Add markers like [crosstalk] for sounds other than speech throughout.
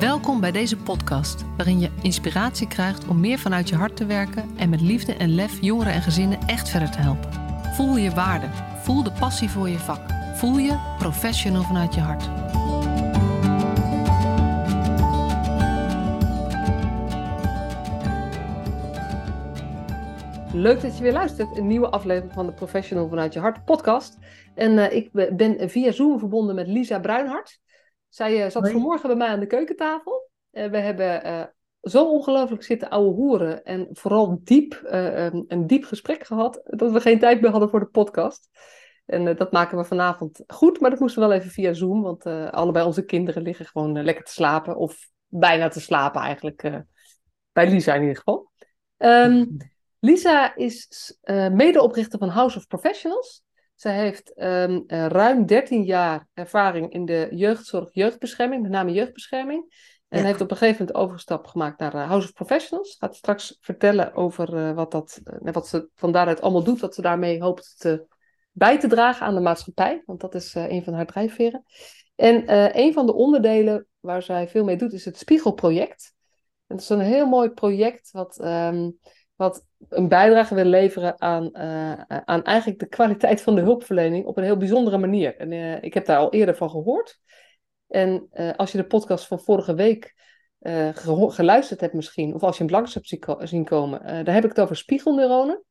Welkom bij deze podcast, waarin je inspiratie krijgt om meer vanuit je hart te werken en met liefde en lef jongeren en gezinnen echt verder te helpen. Voel je waarde, voel de passie voor je vak, voel je professional vanuit je hart. Leuk dat je weer luistert. Een nieuwe aflevering van de Professional vanuit je hart podcast. En uh, ik ben via Zoom verbonden met Lisa Bruinhart. Zij uh, zat Hoi. vanmorgen bij mij aan de keukentafel. Uh, we hebben zo ongelooflijk zitten ouwe hoeren en vooral diep, um, een diep gesprek gehad, dat we geen tijd meer hadden voor de podcast. En dat maken we vanavond goed, maar dat moesten we wel even via Zoom, want allebei onze kinderen liggen gewoon lekker te slapen, of bijna te slapen eigenlijk, bij Lisa in ieder geval. Um, [laughs] Lisa is medeoprichter van House of Professionals. Zij heeft um, uh, ruim 13 jaar ervaring in de jeugdzorg, jeugdbescherming, met name jeugdbescherming. En ja. heeft op een gegeven moment overstap gemaakt naar uh, House of Professionals. Gaat straks vertellen over wat, dat, wat ze van daaruit allemaal doet, wat ze daarmee hoopt te, bij te dragen aan de maatschappij. Want dat is een van haar drijfveren. En een van de onderdelen waar zij veel mee doet, is het Spiegelproject. En dat is een heel mooi project wat. Um, wat een bijdrage wil leveren aan, uh, aan eigenlijk de kwaliteit van de hulpverlening op een heel bijzondere manier. En uh, ik heb daar al eerder van gehoord. En als je de podcast van vorige week geluisterd hebt misschien, of als je hem langs hebt zien komen, daar heb ik het over spiegelneuronen.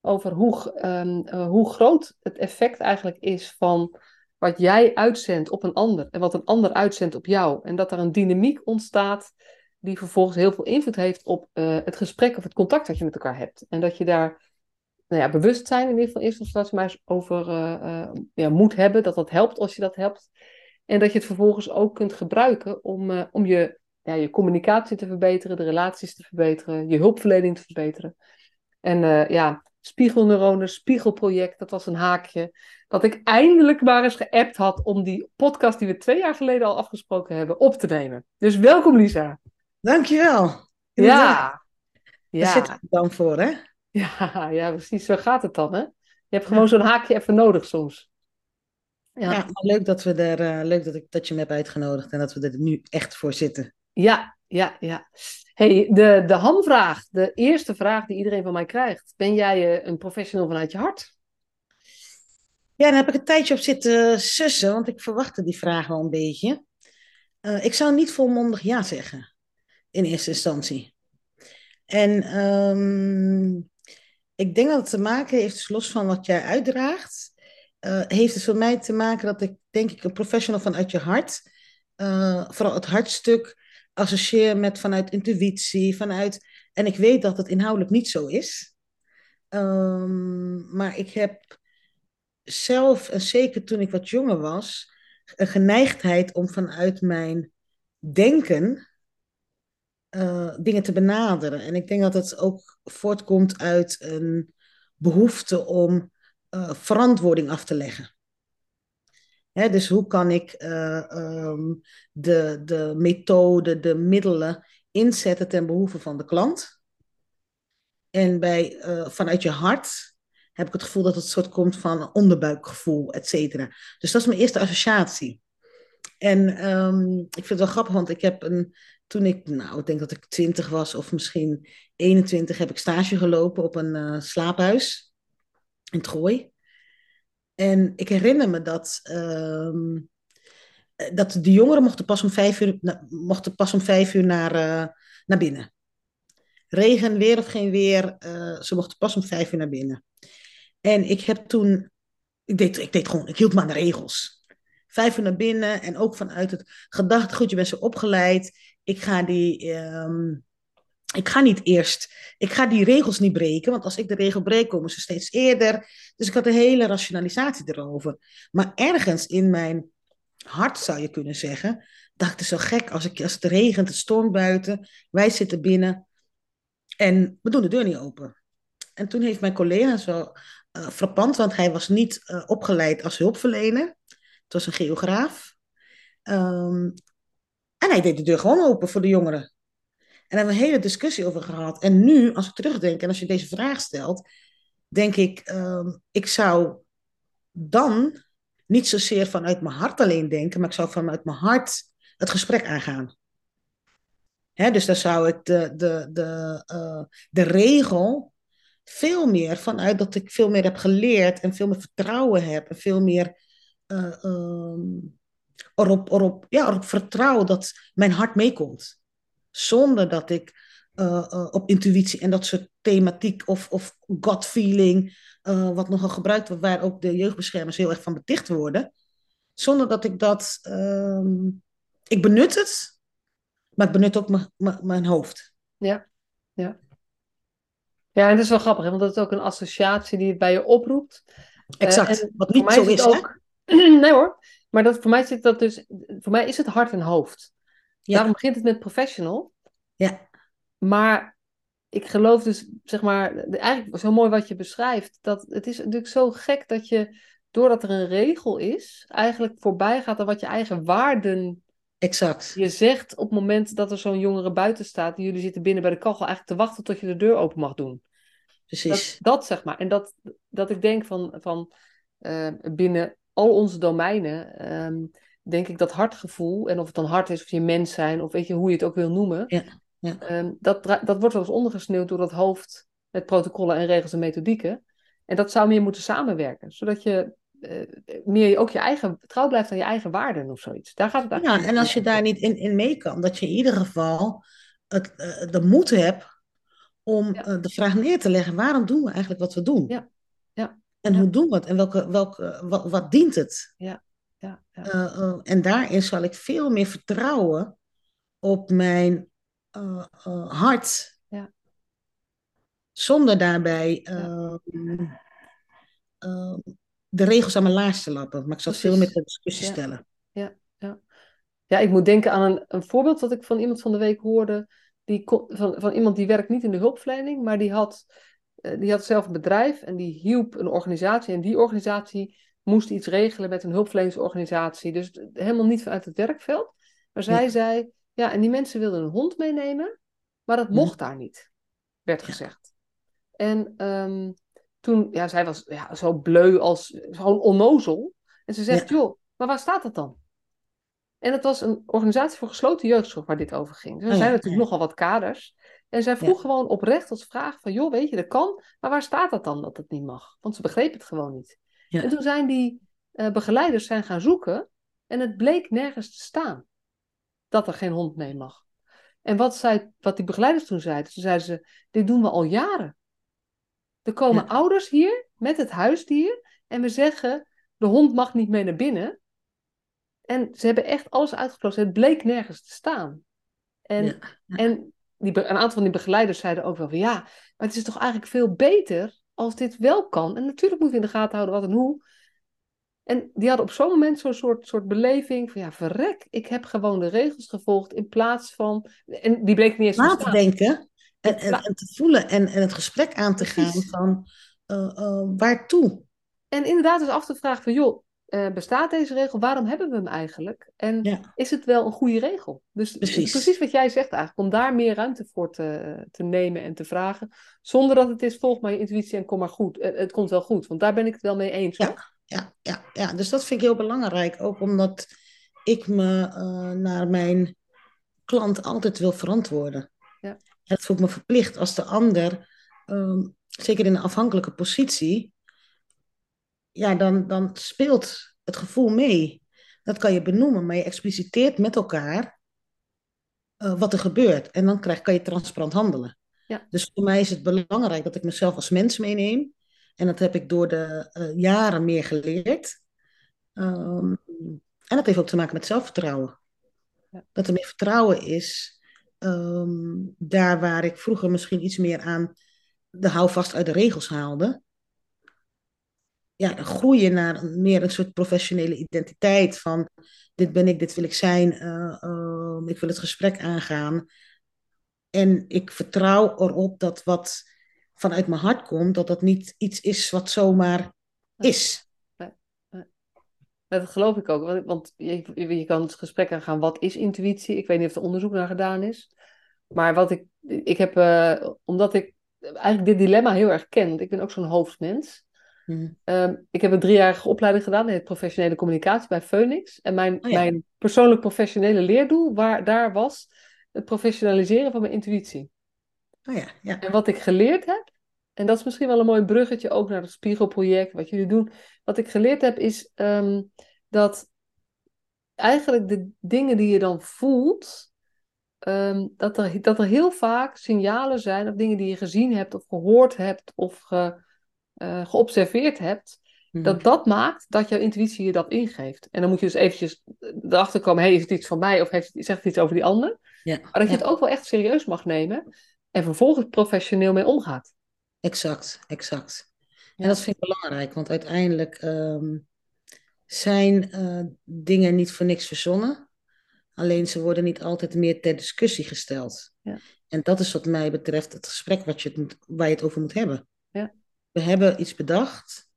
Over hoe, um, hoe groot het effect eigenlijk is van wat jij uitzendt op een ander en wat een ander uitzendt op jou. En dat er een dynamiek ontstaat die vervolgens heel veel invloed heeft op uh, het gesprek of het contact dat je met elkaar hebt. En dat je daar nou ja, bewust zijn, in ieder geval eerst instantie maar over uh, uh, ja, moet hebben, dat dat helpt als je dat hebt. En dat je het vervolgens ook kunt gebruiken om, om je, ja, je communicatie te verbeteren, de relaties te verbeteren, je hulpverlening te verbeteren. En ja, spiegelneuronen, spiegelproject, dat was een haakje. Dat ik eindelijk maar eens geappt had om die podcast die we twee jaar geleden al afgesproken hebben op te nemen. Dus welkom Lisa. Dankjewel. Ja. ja. Daar zit het dan voor, hè? Ja, [laughs] ja, precies. Zo gaat het dan, hè? Je hebt gewoon ja. zo'n haakje even nodig soms. Ja, ja leuk, dat, we er, uh, leuk dat, ik, dat je me hebt uitgenodigd en dat we er nu echt voor zitten. Ja, ja, ja. hey, de, de hamvraag, de eerste vraag die iedereen van mij krijgt. Ben jij uh, een professional vanuit je hart? Ja, daar heb ik een tijdje op zitten sussen, want ik verwachtte die vraag wel een beetje. Uh, ik zou niet volmondig ja zeggen in eerste instantie. En um, ik denk dat het te maken heeft, dus los van wat jij uitdraagt, uh, heeft het voor mij te maken dat ik, denk ik, een professional vanuit je hart, uh, vooral het hartstuk, associeer met vanuit intuïtie, vanuit. En ik weet dat het inhoudelijk niet zo is. Um, maar ik heb zelf, en zeker toen ik wat jonger was, een geneigdheid om vanuit mijn denken uh, dingen te benaderen. En ik denk dat het ook voortkomt uit een behoefte om uh, verantwoording af te leggen. Hè, dus hoe kan ik uh, um, de, de methode, de middelen inzetten ten behoeve van de klant? En bij, vanuit je hart heb ik het gevoel dat het soort komt van onderbuikgevoel, et cetera. Dus dat is mijn eerste associatie. En um, ik vind het wel grappig, want ik heb een toen ik, nou, ik denk dat ik twintig was of misschien 21, heb ik stage gelopen op een uh, slaaphuis in Trooi. En ik herinner me dat, uh, dat de jongeren mochten pas om vijf uur, mochten pas om vijf uur naar, uh, naar binnen. Regen, weer of geen weer, ze mochten pas om vijf uur naar binnen. En ik heb toen, ik deed, ik deed gewoon, ik hield me aan de regels vijf uur naar binnen. En ook vanuit het gedachtegoed, je bent zo opgeleid. Ik ga die. Um, ik ga niet eerst, ik ga die regels niet breken, want als ik de regel breek, komen ze steeds eerder. Dus ik had een hele rationalisatie erover. Maar ergens in mijn hart zou je kunnen zeggen, dacht ik, zo gek als, ik, als het regent, het stormt buiten, wij zitten binnen en we doen de deur niet open. En toen heeft mijn collega zo uh, frappant, want hij was niet uh, opgeleid als hulpverlener. Het was een geograaf. Um, en hij deed de deur gewoon open voor de jongeren. En daar hebben we een hele discussie over gehad. En nu, als ik terugdenk en als je deze vraag stelt, denk ik, um, ik zou dan niet zozeer vanuit mijn hart alleen denken, maar ik zou vanuit mijn hart het gesprek aangaan. Hè, dus dan zou ik de, de, de, de regel veel meer vanuit dat ik veel meer heb geleerd en veel meer vertrouwen heb en veel meer uh, um, erop, erop, ja, erop vertrouw dat mijn hart meekomt. Zonder dat ik uh, uh, op intuïtie en dat soort thematiek of, of gut feeling, wat nogal gebruikt wordt, waar ook de jeugdbeschermers heel erg van beticht worden. Zonder dat ik dat, ehm, ik benut het, maar ik benut ook mijn hoofd. Ja, ja. Ja, en dat is wel grappig, hè? want dat is ook een associatie die het bij je oproept. Exact, wat niet zo is, is ook... [clears throat] nee hoor, maar dat, voor mij zit dat dus, voor mij is het hart en hoofd. Ja. Daarom begint het met professional. Ja. Maar ik geloof dus, zeg maar, eigenlijk zo mooi wat je beschrijft, dat het is natuurlijk zo gek dat je, doordat er een regel is, eigenlijk voorbij gaat aan wat je eigen waarden Exact. Je zegt op het moment dat er zo'n jongere buiten staat en jullie zitten binnen bij de kachel eigenlijk te wachten tot je de deur open mag doen. Precies. Dat, dat zeg maar. En dat, dat ik denk van, van uh, binnen al onze domeinen, um, denk ik dat hartgevoel, en of het dan hart is of je mens zijn, of weet je hoe je het ook wil noemen, ja, ja. Um, dat, dat wordt wel eens ondergesneeuwd door dat hoofd met protocollen en regels en methodieken. En dat zou meer moeten samenwerken, zodat je uh, meer ook je eigen, trouw blijft aan je eigen waarden of zoiets. Daar gaat het eigenlijk Ja, en als je daar niet in, in mee kan, dat je in ieder geval het, uh, de moed hebt om ja. uh, de vraag neer te leggen, waarom doen we eigenlijk wat we doen? Ja. En ja. hoe doen we het? En welke, welke, wat, wat dient het? Ja. Ja. Ja. en daarin zal ik veel meer vertrouwen op mijn hart. Ja. Zonder daarbij ehm, ehm, de regels aan mijn laars te lappen. Maar ik zal Precies. veel meer ter discussie stellen. Ja, ja. ja, ik moet denken aan een, een voorbeeld dat ik van iemand van de week hoorde. Die van, van iemand die werkt niet in de hulpverlening, maar die had, die had zelf een bedrijf en die hielp een organisatie. En die organisatie moest iets regelen met een hulpverleningsorganisatie. Dus helemaal niet vanuit het werkveld. Maar zij ja. zei, ja, en die mensen wilden een hond meenemen, maar dat mocht ja. daar niet, werd gezegd. En um, toen, ja, zij was ja, zo bleu als gewoon onnozel. En ze zegt, ja. joh, maar waar staat dat dan? En het was een organisatie voor gesloten jeugdzorg waar dit over ging. Dus er zijn natuurlijk nogal wat kaders. En zij vroeg gewoon oprecht als vraag van, joh, weet je, dat kan, maar waar staat dat dan dat het niet mag? Want ze begreep het gewoon niet. En toen zijn die uh, begeleiders zijn gaan zoeken en het bleek nergens te staan dat er geen hond mee mag. En wat, zei, wat die begeleiders toen zeiden, toen zeiden ze, dit doen we al jaren. Er komen ja. ouders hier met het huisdier en we zeggen, de hond mag niet mee naar binnen. En ze hebben echt alles uitgeplozen. Het bleek nergens te staan. En, ja. Ja. en die, een aantal van die begeleiders zeiden ook wel van, ja, maar het is toch eigenlijk veel beter als dit wel kan. En natuurlijk moeten we in de gaten houden wat en hoe. En die hadden op zo'n moment zo'n soort, soort beleving van, ja, verrek, ik heb gewoon de regels gevolgd in plaats van... En die bleek niet eens Na te denken en, en, en, te voelen en, en het gesprek aan te gaan van uh, uh, waartoe. En inderdaad is af te vragen van, joh, uh, bestaat deze regel? Waarom hebben we hem eigenlijk? En ja. is het wel een goede regel? Dus precies. precies wat jij zegt eigenlijk, om daar meer ruimte voor te, te nemen en te vragen. Zonder dat het is, volg maar je intuïtie en kom maar goed. Het, het komt wel goed, want daar ben ik het wel mee eens. Ja, ja, ja, ja, dus dat vind ik heel belangrijk. Ook omdat ik me uh, naar mijn klant altijd wil verantwoorden. Ja. Het voelt me verplicht als de ander, um, zeker in een afhankelijke positie, ja, dan, dan speelt het gevoel mee. Dat kan je benoemen, maar je expliciteert met elkaar uh, wat er gebeurt. En dan krijg, kan je transparant handelen. Ja. Dus voor mij is het belangrijk dat ik mezelf als mens meeneem. En dat heb ik door de uh, jaren meer geleerd. Um, en dat heeft ook te maken met zelfvertrouwen. Ja. Dat er meer vertrouwen is. Um, daar waar ik vroeger misschien iets meer aan de houvast uit de regels haalde ja, groeien naar meer een soort professionele identiteit van dit ben ik, dit wil ik zijn, uh, uh, ik wil het gesprek aangaan. En ik vertrouw erop dat wat vanuit mijn hart komt, dat dat niet iets is wat zomaar is. Dat geloof ik ook, want je, je kan het gesprek aangaan, wat is intuïtie? Ik weet niet of er onderzoek naar gedaan is. Maar wat ik, ik heb, uh, omdat ik eigenlijk dit dilemma heel erg ken, want ik ben ook zo'n hoofdmens. Hmm. Um, ik heb een driejarige opleiding gedaan in professionele communicatie bij Phoenix. En mijn, oh ja. mijn persoonlijk professionele leerdoel waar, daar was het professionaliseren van mijn intuïtie. Oh ja, ja. En wat ik geleerd heb, en dat is misschien wel een mooi bruggetje ook naar het spiegelproject, wat jullie doen. Wat ik geleerd heb is ehm, dat eigenlijk de dingen die je dan voelt, ehm, dat, er, dat er heel vaak signalen zijn of dingen die je gezien hebt of gehoord hebt of ge, uh, geobserveerd hebt, mhm. dat dat maakt dat jouw intuïtie je dat ingeeft. En dan moet je dus eventjes erachter komen, hey, is het iets van mij of heeft, zegt het iets over die ander? Ja. Maar dat je het ook wel echt serieus mag nemen en vervolgens professioneel mee omgaat. Exact, exact. En dat vind ik belangrijk, want uiteindelijk ehm, zijn uh, dingen niet voor niks verzonnen. Alleen ze worden niet altijd meer ter discussie gesteld. Ja. En dat is wat mij betreft het gesprek wat je het moet, waar je het over moet hebben. Ja. We hebben iets bedacht.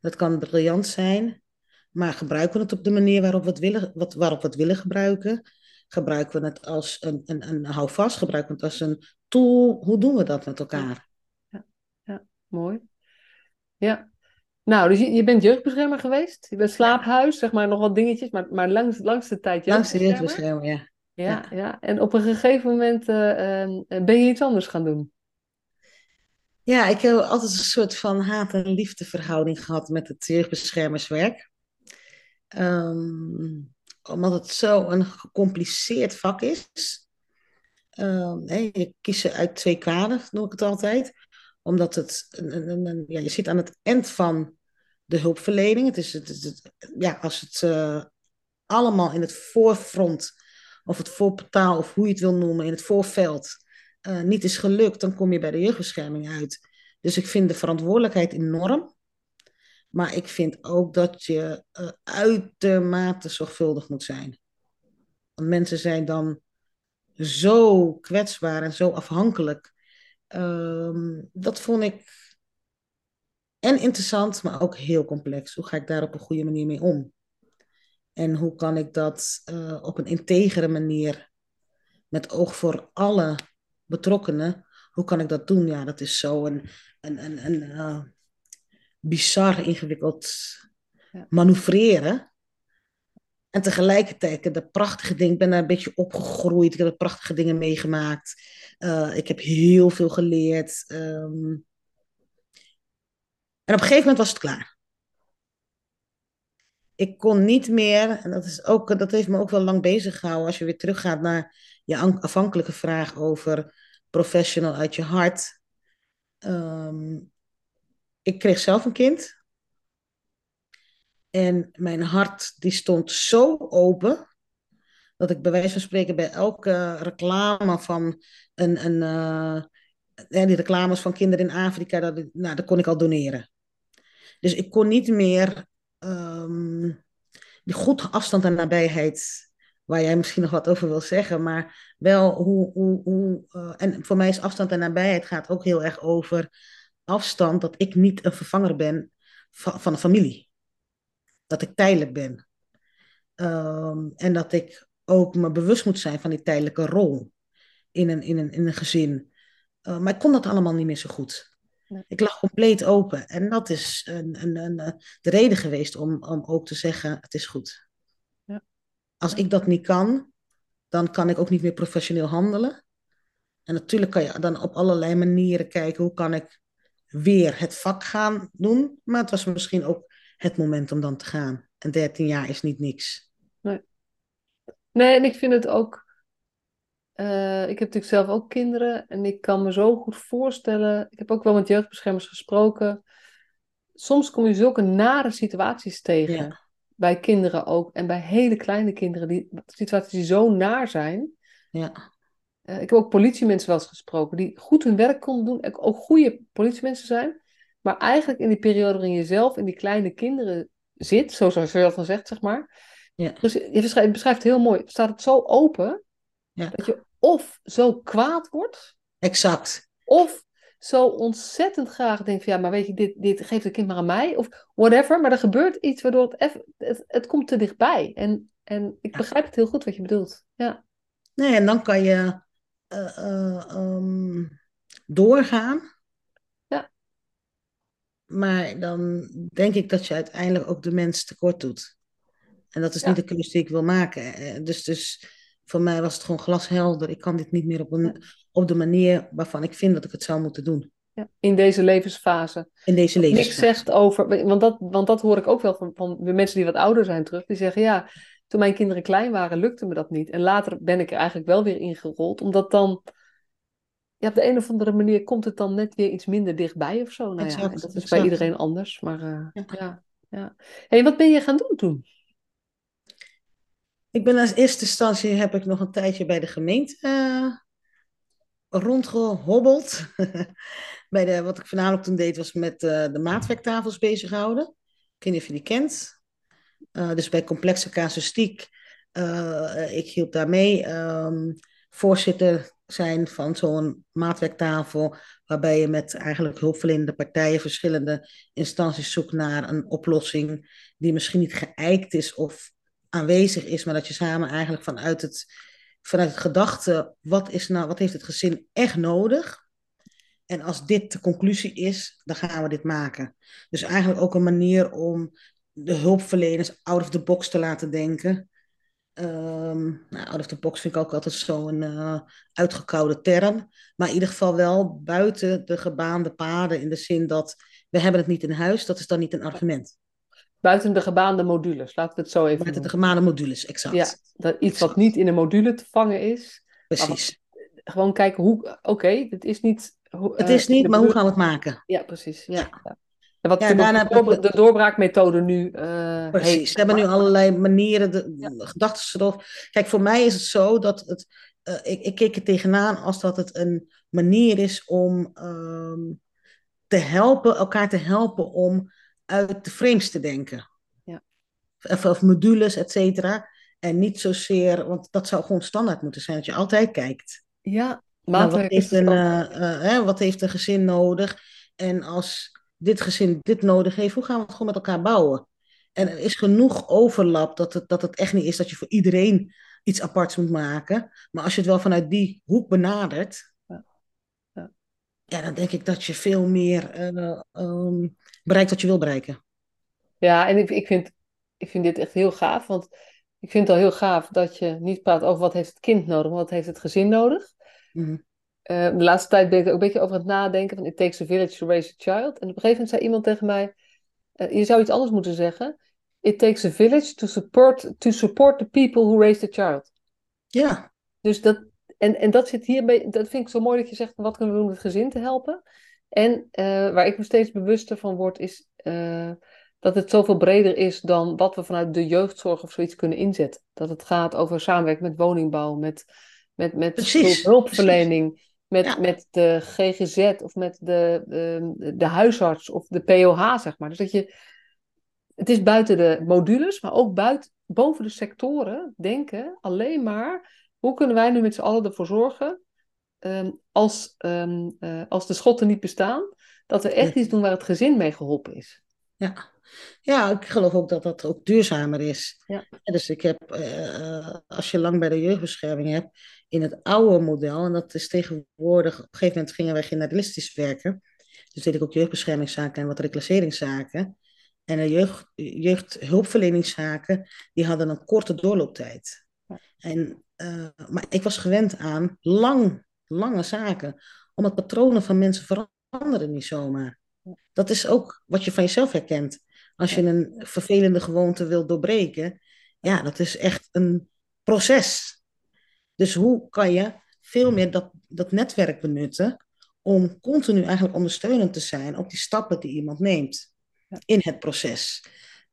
Dat kan briljant zijn. Maar gebruiken we het op de manier waarop we het willen, wat, waarop we het willen gebruiken? Gebruiken we het als een, een, een houvast? Gebruiken we het als een tool? Hoe doen we dat met elkaar? Ja, ja. mooi. Ja, nou, dus je, je bent jeugdbeschermer geweest. Je bent slaaphuis, zeg maar, nog wat dingetjes, maar, maar langs, langs de tijd jeugdbeschermer. Langs de jeugdbeschermer, ja. Ja, ja. En op een gegeven moment uh, uh, ben je iets anders gaan doen. Ja, ik heb altijd een soort van haat- en liefdeverhouding gehad met het jeugdbeschermerswerk. Um, omdat het zo een gecompliceerd vak is. Um, hey, je kiest uit twee kwaden, noem ik het altijd. Omdat het, een, een, ja, je zit aan het eind van de hulpverlening. Het is, het, ja, als het uh, allemaal in het voorfront, of het voorportaal, of hoe je het wil noemen, in het voorveld, uh, niet is gelukt, dan kom je bij de jeugdbescherming uit. Dus ik vind de verantwoordelijkheid enorm. Maar ik vind ook dat je uh, uitermate zorgvuldig moet zijn. Want mensen zijn dan zo kwetsbaar en zo afhankelijk. Um, dat vond ik en interessant, maar ook heel complex. Hoe ga ik daar op een goede manier mee om? En hoe kan ik dat uh, op een integere manier, met oog voor alle betrokkenen, hoe kan ik dat doen? Ja, dat is zo een, een, een, een uh, bizar ingewikkeld ja. manoeuvreren. En tegelijkertijd, de prachtige dingen, ik ben daar een beetje opgegroeid, ik heb prachtige dingen meegemaakt. Uh, ik heb heel veel geleerd. Um, en op een gegeven moment was het klaar. Ik kon niet meer, en dat, is ook, dat heeft me ook wel lang bezig gehouden, als je weer teruggaat naar je afhankelijke vraag over professional uit je hart. Um, ik kreeg zelf een kind. En mijn hart die stond zo open. Dat ik bij wijze van spreken bij elke reclame van een. een uh, die reclames van kinderen in Afrika, dat, nou, dat kon ik al doneren. Dus ik kon niet meer um, die goed afstand en nabijheid, waar jij misschien nog wat over wil zeggen, maar wel hoe. hoe, hoe uh, en voor mij is afstand en nabijheid gaat ook heel erg over afstand dat ik niet een vervanger ben van, van een familie. Dat ik tijdelijk ben. Um, en dat ik ook me bewust moet zijn van die tijdelijke rol in een, in een, in een gezin. Uh, maar ik kon dat allemaal niet meer zo goed. Nee. Ik lag compleet open. En dat is een, een, een, eh, de reden geweest om, om ook te zeggen: het is goed. Als ik dat niet kan, dan kan ik ook niet meer professioneel handelen. En natuurlijk kan je dan op allerlei manieren kijken hoe kan ik weer het vak gaan doen. Maar het was misschien ook het moment om dan te gaan. En 13 jaar is niet niks. Nee, nee en ik vind het ook. Uh, ik heb natuurlijk zelf ook kinderen en ik kan me zo goed voorstellen. Ik heb ook wel met jeugdbeschermers gesproken. Soms kom je zulke nare situaties tegen. Ja. Bij kinderen ook. En bij hele kleine kinderen. Die situaties die zo naar zijn. Ja. Uh, ik heb ook politiemensen wel eens gesproken die goed hun werk konden doen, ook goede politiemensen zijn, maar eigenlijk in die periode waarin je zelf in die kleine kinderen zit, zoals je dan zegt, zeg maar. Ja. Dus je beschrijft, beschrijft heel mooi, staat het zo open, ja. dat je of zo kwaad wordt. Exact. Of zo ontzettend graag denkt van ja, maar weet je, dit, dit geeft het kind maar aan mij. Of whatever. Maar er gebeurt iets waardoor het, even, het, het komt te dichtbij. En, en ik begrijp het heel goed wat je bedoelt. Ja. Nee, en dan kan je uh, um, doorgaan. Ja. Maar dan denk ik dat je uiteindelijk ook de mens tekort doet. En dat is niet de keuze die ik wil maken. Dus, dus voor mij was het gewoon glashelder. Ik kan dit niet meer op, een, op de manier waarvan ik vind dat ik het zou moeten doen. Ja, in deze levensfase. In deze levensfase. Niks zegt over, want dat, want dat hoor ik ook wel van, van de mensen die wat ouder zijn terug. Die zeggen ja, toen mijn kinderen klein waren, lukte me dat niet. En later ben ik er eigenlijk wel weer ingerold, omdat dan ja, op de een of andere manier komt het dan net weer iets minder dichtbij of zo. Nou ja, dat is bij iedereen anders. Maar uh, ja. ja, hey, wat ben je gaan doen toen? Ik ben als eerste instantie heb ik nog een tijdje bij de gemeente uh, rondgehobbeld. [laughs] bij de, wat ik voornamelijk toen deed was met uh, de maatwerktafels bezighouden. Ik weet niet of je die kent. dus bij complexe casuïstiek. ik hielp daarmee. Um, voorzitter zijn van zo'n maatwerktafel, waarbij je met eigenlijk hulpverlenende partijen, verschillende instanties zoekt naar een oplossing die misschien niet geëikt is of aanwezig is, maar dat je samen eigenlijk vanuit het, vanuit het gedachte, wat, is nou, wat heeft het gezin echt nodig? En als dit de conclusie is, dan gaan we dit maken. Dus eigenlijk ook een manier om de hulpverleners out of the box te laten denken. Um, nou, out of the box vind ik ook altijd zo'n uh, uitgekoude term. Maar in ieder geval wel buiten de gebaande paden. In de zin dat we hebben het niet in huis. Dat is dan niet een argument. Buiten de gebaande modules, laten we het zo even Buiten de gebaande modules, exact. Ja, dat iets wat niet in een module te vangen is. Precies. Gewoon kijken hoe, oké, het is niet... het is niet, maar hoe gaan we het maken? Ja, precies. ja. ja. En wat ja, de, de, de, doorbraakmethode nu uh, Precies, ze hebben nu allerlei manieren, de, ja. gedachten erop. Kijk, voor mij is het zo dat het, uh, ik, ik keek er tegenaan als dat het een manier is om um, te helpen, elkaar te helpen om uit de frames te denken. Ja. Of, of modules, et cetera. En niet zozeer, want dat zou gewoon standaard moeten zijn, dat je altijd kijkt. Ja, maar wat heeft, een, uh, hè, wat heeft een gezin nodig? En als dit gezin dit nodig heeft, hoe gaan we het gewoon met elkaar bouwen? En er is genoeg overlap dat het, dat het echt niet is dat je voor iedereen iets aparts moet maken. Maar als je het wel vanuit die hoek benadert. Ja dan denk ik dat je veel meer uh, um, bereikt wat je wil bereiken. Ja, en ik, ik, vind, ik vind dit echt heel gaaf, want ik vind het al heel gaaf dat je niet praat over wat heeft het kind nodig, maar wat heeft het gezin nodig. Mm -hmm. Uh, de laatste tijd ben ik er ook een beetje over aan het nadenken van it takes a village to raise a child. En op een gegeven moment zei iemand tegen mij, uh, je zou iets anders moeten zeggen. It takes a village to support, to support the people who raise the child. Ja. Dus dat, en, en dat zit hierbij, dat vind ik zo mooi dat je zegt, wat kunnen we doen om het gezin te helpen? En uh, waar ik me steeds bewuster van word, is dat het zoveel breder is dan wat we vanuit de jeugdzorg of zoiets kunnen inzetten. Dat het gaat over samenwerking met woningbouw, met, met, met hulpverlening. Precies met, met de GGZ of met de, de, de huisarts of de POH, zeg maar. Dus dat je, het is buiten de modules, maar ook buiten, boven de sectoren denken alleen maar, hoe kunnen wij nu met z'n allen ervoor zorgen, um, als, um, uh, als de schotten niet bestaan, dat we echt iets doen waar het gezin mee geholpen is. Ja. Ja, ik geloof ook dat dat ook duurzamer is. Ja. Dus ik heb, uh, als je lang bij de jeugdbescherming hebt, in het oude model, en dat is tegenwoordig, op een gegeven moment gingen wij generalistisch werken. Dus deed ik ook jeugdbeschermingszaken en wat reclasseringszaken. En de jeugd, jeugdhulpverleningszaken, die hadden een korte doorlooptijd. En, uh, maar ik was gewend aan lang, lange zaken, omdat patronen van mensen veranderen niet zomaar. Dat is ook wat je van jezelf herkent. Als je een vervelende gewoonte wilt doorbreken, ja, dat is echt een proces. Dus hoe kan je veel meer dat, dat netwerk benutten om continu eigenlijk ondersteunend te zijn op die stappen die iemand neemt in het proces.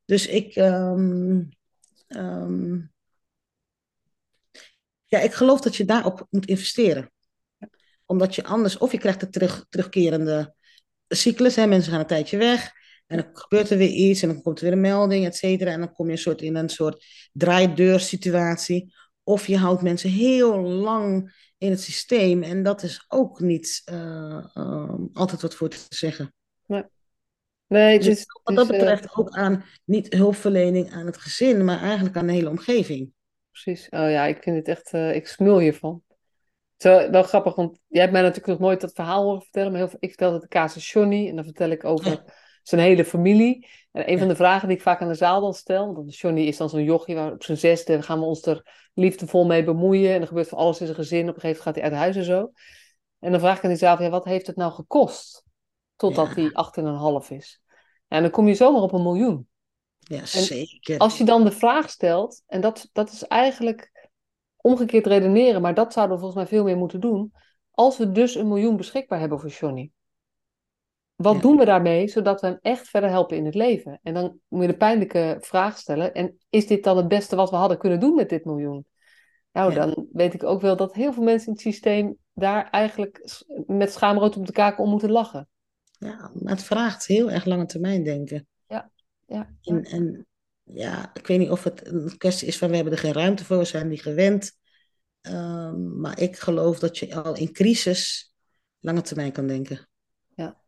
Dus ik, um, um, ja, ik geloof dat je daarop moet investeren. Omdat je anders, of je krijgt de terug, terugkerende cyclus, hè, mensen gaan een tijdje weg. En dan gebeurt er weer iets en dan komt er weer een melding, et cetera. En dan kom je een soort in een soort draaideursituatie. Of je houdt mensen heel lang in het systeem. En dat is ook niet uh, uh, altijd wat voor te zeggen. Nee. Nee, dus, wat dat dus, betreft ook aan niet hulpverlening aan het gezin, maar eigenlijk aan de hele omgeving. Precies. Oh ja, ik vind het echt, uh, ik smul hiervan. Zo, wel grappig, want jij hebt mij natuurlijk nog nooit dat verhaal horen vertellen, maar heel veel, ik vertel het de casus Johnny en dan vertel ik over zijn hele familie. En een van de vragen die ik vaak aan de zaal dan stel, want Johnny is dan zo'n jochie waar op zijn zesde gaan we ons er liefdevol mee bemoeien. En er gebeurt van alles in zijn gezin. Op een gegeven moment gaat hij uit huis en zo. En dan vraag ik aan die zaal, ja, wat heeft het nou gekost totdat ja. hij 8,5 is? En dan kom je zomaar op een miljoen. Ja, zeker. Als je dan de vraag stelt, en dat, dat is eigenlijk omgekeerd redeneren, maar dat zouden we volgens mij veel meer moeten doen. Als we dus een miljoen beschikbaar hebben voor Johnny, wat doen we daarmee zodat we hem echt verder helpen in het leven? En dan moet je de pijnlijke vraag stellen: en is dit dan het beste wat we hadden kunnen doen met dit miljoen? Nou, dan weet ik ook wel dat heel veel mensen in het systeem daar eigenlijk met schaamrood op de kaken om moeten lachen. Ja, maar het vraagt heel erg lange termijn denken. Ja. En, en ja, ik weet niet of het een kwestie is van we hebben er geen ruimte voor, we zijn niet gewend. Um, maar ik geloof dat je al in crisis lange termijn kan denken. Ja.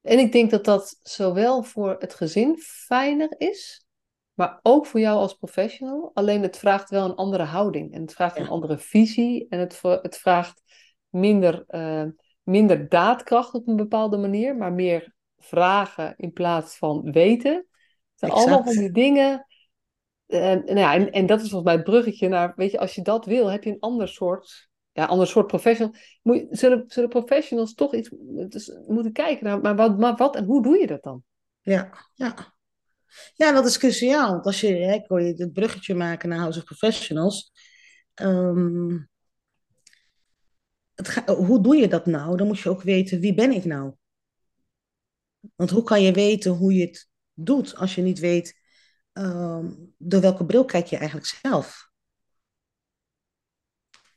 En ik denk dat dat zowel voor het gezin fijner is, maar ook voor jou als professional. Alleen het vraagt wel een andere houding en het vraagt een andere visie en het, het vraagt minder, uh, minder daadkracht op een bepaalde manier, maar meer vragen in plaats van weten. Het zijn exact. allemaal van die dingen. En, nou ja, en, en dat is volgens mij het bruggetje naar, weet je, als je dat wil, heb je een ander soort, ja, ander soort professional. Moet je, zullen, zullen professionals toch iets dus moeten kijken naar, maar wat, maar wat en hoe doe je dat dan? Ja, ja. Ja, dat is cruciaal. Want als je, hè, hoor je het bruggetje maken naar House of Professionals. Um, het ga, hoe doe je dat nou? Dan moet je ook weten, wie ben ik nou? Want hoe kan je weten hoe je het doet als je niet weet um, door welke bril kijk je eigenlijk zelf?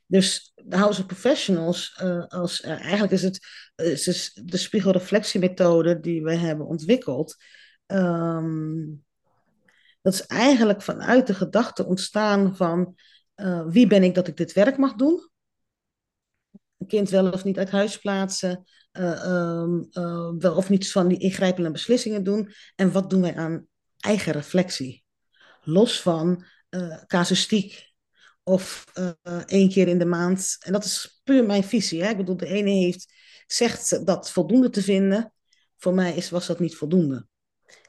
Dus de House of Professionals, uh, als, uh, eigenlijk is het is de spiegelreflectiemethode die we hebben ontwikkeld. Um, dat is eigenlijk vanuit de gedachte ontstaan van uh, wie ben ik dat ik dit werk mag doen? Een kind wel of niet uit huis plaatsen, wel of niet van die ingrijpende beslissingen doen. En wat doen wij aan eigen reflectie? Los van casuïstiek of één keer in de maand. En dat is puur mijn visie. Hè? Ik bedoel, de ene heeft, zegt dat voldoende te vinden. Voor mij is, was dat niet voldoende.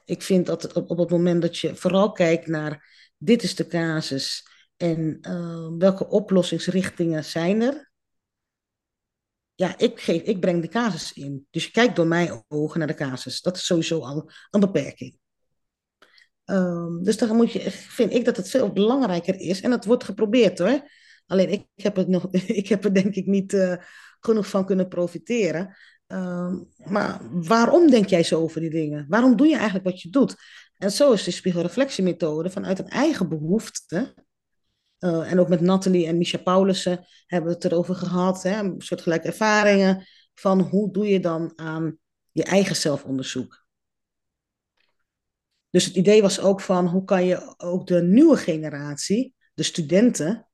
Ik vind dat op, op het moment dat je vooral kijkt naar dit is de casus en welke oplossingsrichtingen zijn er. Ja, ik, geef, ik breng de casus in. Dus je kijkt door mijn ogen naar de casus. Dat is sowieso al een beperking. Um, dus dan moet je, vind ik dat het veel belangrijker is. En het wordt geprobeerd hoor. Alleen ik heb, het nog, [laughs] ik heb er denk ik niet uh, genoeg van kunnen profiteren. Uh, maar waarom denk jij zo over die dingen? Waarom doe je eigenlijk wat je doet? En zo is de spiegelreflectiemethode vanuit een eigen behoefte. Uh, en ook met Nathalie en Misha Paulussen hebben we het erover gehad. Hè, een soort gelijke ervaringen van hoe doe je dan aan je eigen zelfonderzoek. Dus het idee was ook van hoe kan je ook de nieuwe generatie, de studenten,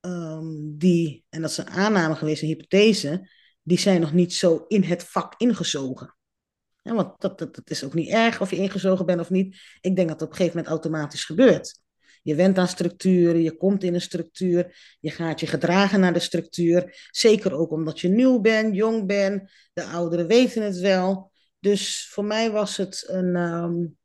um, die, en dat is een aanname geweest, een hypothese, die zijn nog niet zo in het vak ingezogen. Want dat, dat, dat, is ook niet erg of je ingezogen bent of niet. Ik denk dat het op een gegeven moment automatisch gebeurt. Je went aan structuren, je komt in een structuur, je gaat je gedragen naar de structuur. Zeker ook omdat je nieuw bent, jong bent, de ouderen weten het wel. Dus voor mij was het een, um,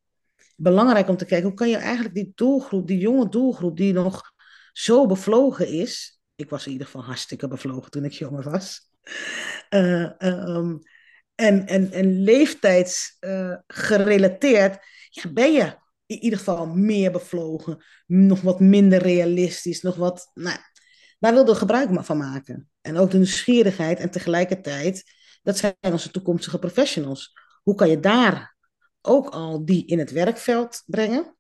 belangrijk om te kijken, hoe kan je eigenlijk die doelgroep, die jonge doelgroep die nog zo bevlogen is. Ik was in ieder geval hartstikke bevlogen toen ik jonger was. Uh, [laughs] um, en, en, en leeftijdsgerelateerd, uh, ja, ben je in ieder geval meer bevlogen, nog wat minder realistisch, nog wat. Nou, daar wilden we gebruik van maken. En ook de nieuwsgierigheid en tegelijkertijd, dat zijn onze toekomstige professionals. Hoe kan je daar ook al die in het werkveld brengen?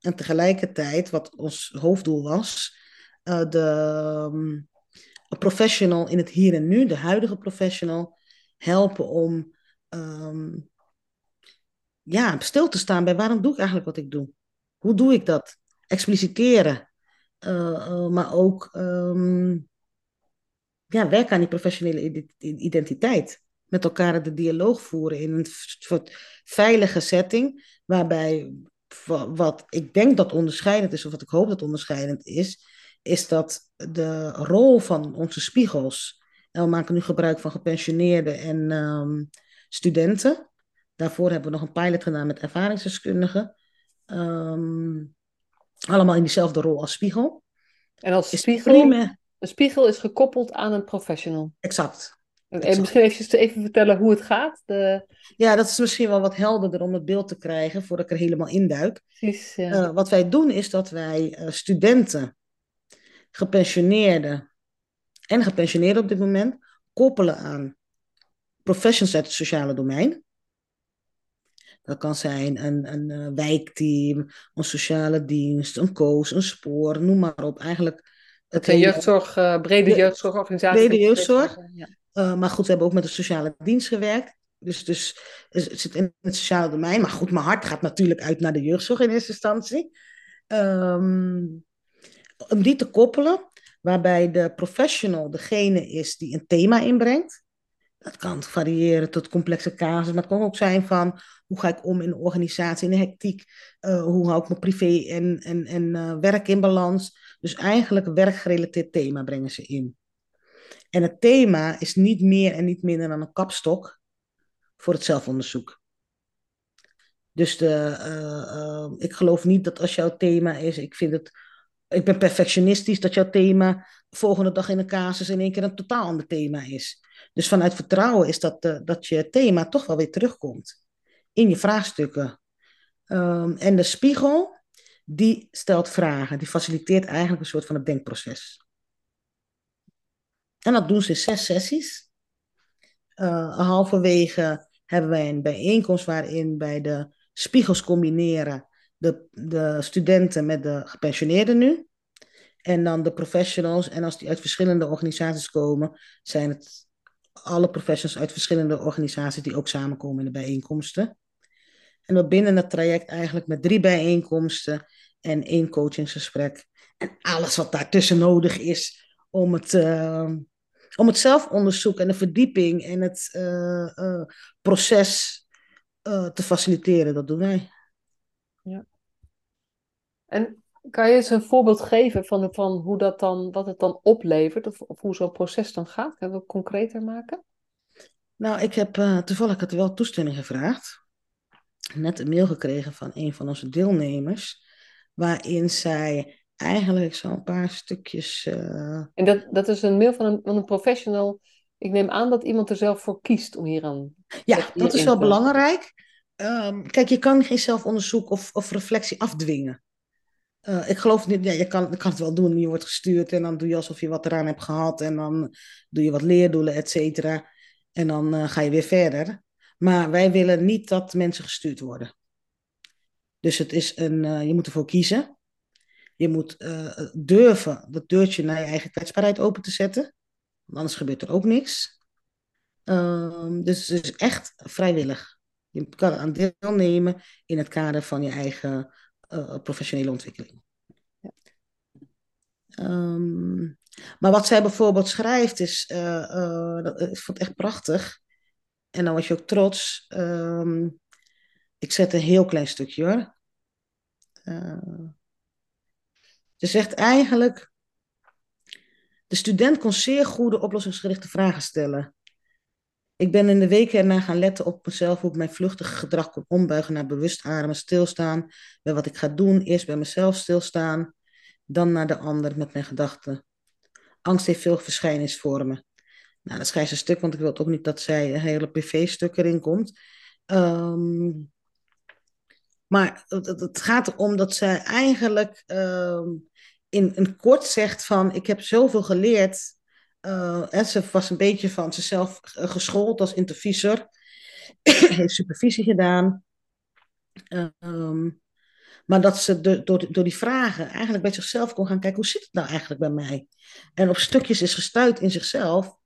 En tegelijkertijd, wat ons hoofddoel was, uh, de, um, professional in het hier en nu, de huidige professional, helpen om um, ja, stil te staan bij waarom doe ik eigenlijk wat ik doe? Hoe doe ik dat? Expliciteren, uh, uh, maar ook um, ja, werken aan die professionele identiteit. Met elkaar de dialoog voeren in een soort veilige setting, waarbij wat ik denk dat onderscheidend is, of wat ik hoop dat onderscheidend is, is dat de rol van onze spiegels, en we maken nu gebruik van gepensioneerden en um, studenten, Daarvoor hebben we nog een pilot gedaan met ervaringsdeskundigen. Ehm, allemaal in diezelfde rol als spiegel. En als spiegel, een spiegel is gekoppeld aan een professional. Exact. En misschien even, even vertellen hoe het gaat. De... Ja, dat is misschien wel wat helderder om het beeld te krijgen voordat ik er helemaal induik. Precies, ja. Uh, wat wij doen is dat wij uh, studenten, gepensioneerden en gepensioneerden op dit moment koppelen aan professionals uit het sociale domein. Dat kan zijn een, een, een wijkteam, een sociale dienst, een coach, een spoor, noem maar op. Eigenlijk het een jeugdzorg, uh, brede jeugdzorgorganisatie. Brede jeugdzorg. Ja. Uh, maar goed, we hebben ook met de sociale dienst gewerkt. Dus, dus het zit in het sociale domein. Maar goed, mijn hart gaat natuurlijk uit naar de jeugdzorg in eerste instantie. Um, om die te koppelen, waarbij de professional degene is die een thema inbrengt. Dat kan variëren tot complexe casus, maar het kan ook zijn van hoe ga ik om in de organisatie, in de hectiek, uh, hoe hou ik mijn privé en, en, en uh, werk in balans. Dus eigenlijk werkgerelateerd thema brengen ze in. En het thema is niet meer en niet minder dan een kapstok voor het zelfonderzoek. Dus de, uh, ik geloof niet dat als jouw thema is, ik vind het, ik ben perfectionistisch, dat jouw thema volgende dag in een casus in één keer een totaal ander thema is. Dus vanuit vertrouwen is dat, uh, dat je thema toch wel weer terugkomt in je vraagstukken. Um, en de spiegel, die stelt vragen, die faciliteert eigenlijk een soort van het denkproces. En dat doen ze in zes sessies. Uh, halverwege hebben wij een bijeenkomst waarin bij de spiegels combineren de, de studenten met de gepensioneerden nu. En dan de professionals. En als die uit verschillende organisaties komen, zijn het alle professionals uit verschillende organisaties die ook samenkomen in de bijeenkomsten. En we binnen het traject eigenlijk met drie bijeenkomsten en één coachingsgesprek. En alles wat daartussen nodig is om het, uh, om het zelfonderzoek en de verdieping en het uh, uh, proces te faciliteren. Dat doen wij. Ja. En kan je eens een voorbeeld geven van, van hoe dat dan, wat het dan oplevert? Of, of hoe zo'n proces dan gaat? Kunnen we het concreter maken? Nou, ik heb uh, toevallig het wel toestemming gevraagd. Net een mail gekregen van een van onze deelnemers. Waarin zij eigenlijk zo'n paar stukjes. Uh... En dat, dat is een mail van een, van een professional. Ik neem aan dat iemand er zelf voor kiest om hier aan. Ja, dat is wel belangrijk. Um, kijk, je kan geen zelfonderzoek of, of reflectie afdwingen. Uh, ik geloof niet, ja, je kan, kan het wel doen. Je wordt gestuurd en dan doe je alsof je wat eraan hebt gehad. En dan doe je wat leerdoelen, et cetera. En dan uh, ga je weer verder. Maar wij willen niet dat mensen gestuurd worden. Dus het is een, uh, je moet ervoor kiezen. Je moet durven dat deurtje naar je eigen kwetsbaarheid open te zetten. Anders gebeurt er ook niks. Ehm, dus het is echt vrijwillig. Je kan aan deelnemen in het kader van je eigen uh, professionele ontwikkeling. Ja. Um, maar wat zij bijvoorbeeld schrijft is, uh, uh, dat, ik vond het echt prachtig. En dan was je ook trots. Um, ik zet een heel klein stukje hoor. ze zegt eigenlijk, de student kon zeer goede oplossingsgerichte vragen stellen. Ik ben in de weken erna gaan letten op mezelf, hoe ik mijn vluchtige gedrag kon ombuigen naar bewust ademen, stilstaan, bij wat ik ga doen, eerst bij mezelf stilstaan, dan naar de ander met mijn gedachten. Angst heeft veel verschijningsvormen. Nou, dat schrijft een stuk, want ik wil ook niet dat zij een hele privé-stuk erin komt. Um, maar het, gaat erom dat zij eigenlijk um, in een kort zegt van, ik heb zoveel geleerd uh, ze was een beetje van zichzelf geschoold als intervisor. [coughs] heeft supervisie gedaan. Uh, maar dat ze de, door, door die vragen eigenlijk bij zichzelf kon gaan kijken, hoe zit het nou eigenlijk bij mij? En op stukjes is gestuurd in zichzelf.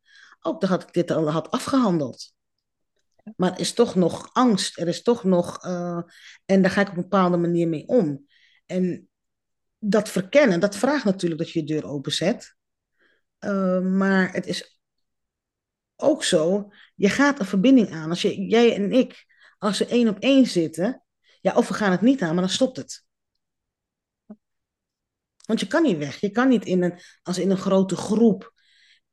Ook dan had ik dit al had afgehandeld. Maar er is toch nog angst. Er is toch nog. Uh, en daar ga ik op een bepaalde manier mee om. En dat verkennen, dat vraagt natuurlijk dat je je deur openzet. Uh, maar het is ook zo, je gaat een verbinding aan. Als jij en ik, als we één op één zitten, ja, of we gaan het niet aan, maar dan stopt het. Want je kan niet weg. Je kan niet in een, als in een grote groep.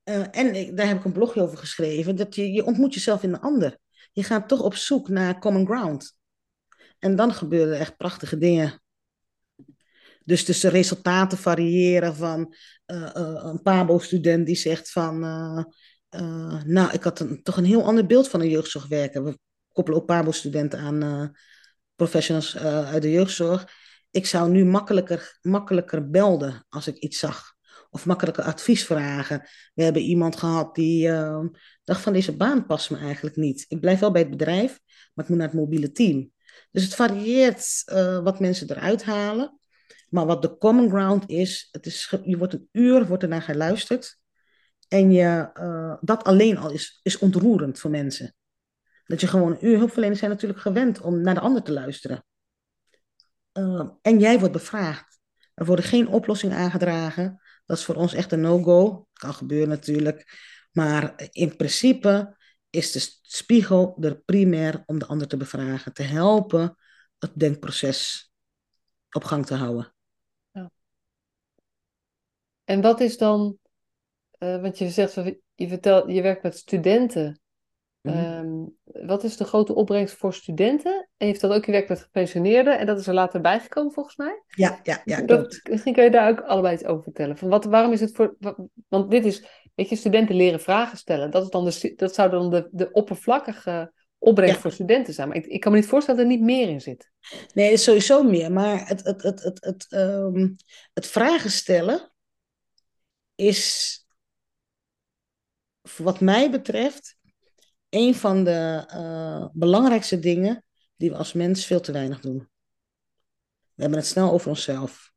Uh, en daar heb ik een blogje over geschreven, dat je, je ontmoet jezelf in de ander. je gaat toch op zoek naar common ground. En dan gebeuren echt prachtige dingen. Dus, dus de resultaten variëren van uh, een PABO-student die zegt van... Uh, nou, ik had toch een heel ander beeld van een jeugdzorgwerker. We koppelen ook PABO-studenten aan professionals uit de jeugdzorg. Ik zou nu makkelijker, makkelijker belden als ik iets zag. Of makkelijker advies vragen. We hebben iemand gehad die dacht van deze baan past me eigenlijk niet. Ik blijf wel bij het bedrijf, maar ik moet naar het mobiele team. Dus het varieert wat mensen eruit halen. Maar wat de common ground is, het is je wordt een uur wordt ernaar geluisterd. En je, uh, dat alleen al is, is ontroerend voor mensen. Dat je gewoon een uur, hulpverleners zijn natuurlijk gewend om naar de ander te luisteren. Uh, en jij wordt bevraagd. Er worden geen oplossingen aangedragen. Dat is voor ons echt een no-go. Kan gebeuren natuurlijk. Maar in principe is de spiegel er primair om de ander te bevragen. Te helpen het denkproces op gang te houden. En wat is dan, uh, want je zegt, je, vertelt, je werkt met studenten. Mm -hmm. um, wat is de grote opbrengst voor studenten? En je dat ook, je werkt met gepensioneerden en dat is er later bijgekomen volgens mij. Ja, ja, ja. Dat, misschien kun je daar ook allebei iets over vertellen. Van wat, waarom is het voor, want dit is, weet je, studenten leren vragen stellen. Dat, is dan de, dat zou dan de, de oppervlakkige opbrengst ja. voor studenten zijn. Maar ik, ik, kan me niet voorstellen dat er niet meer in zit. Nee, sowieso meer. Maar het, het, het, het, het, um, het vragen stellen is, wat mij betreft, een van de uh, belangrijkste dingen die we als mens veel te weinig doen. We hebben het snel over onszelf.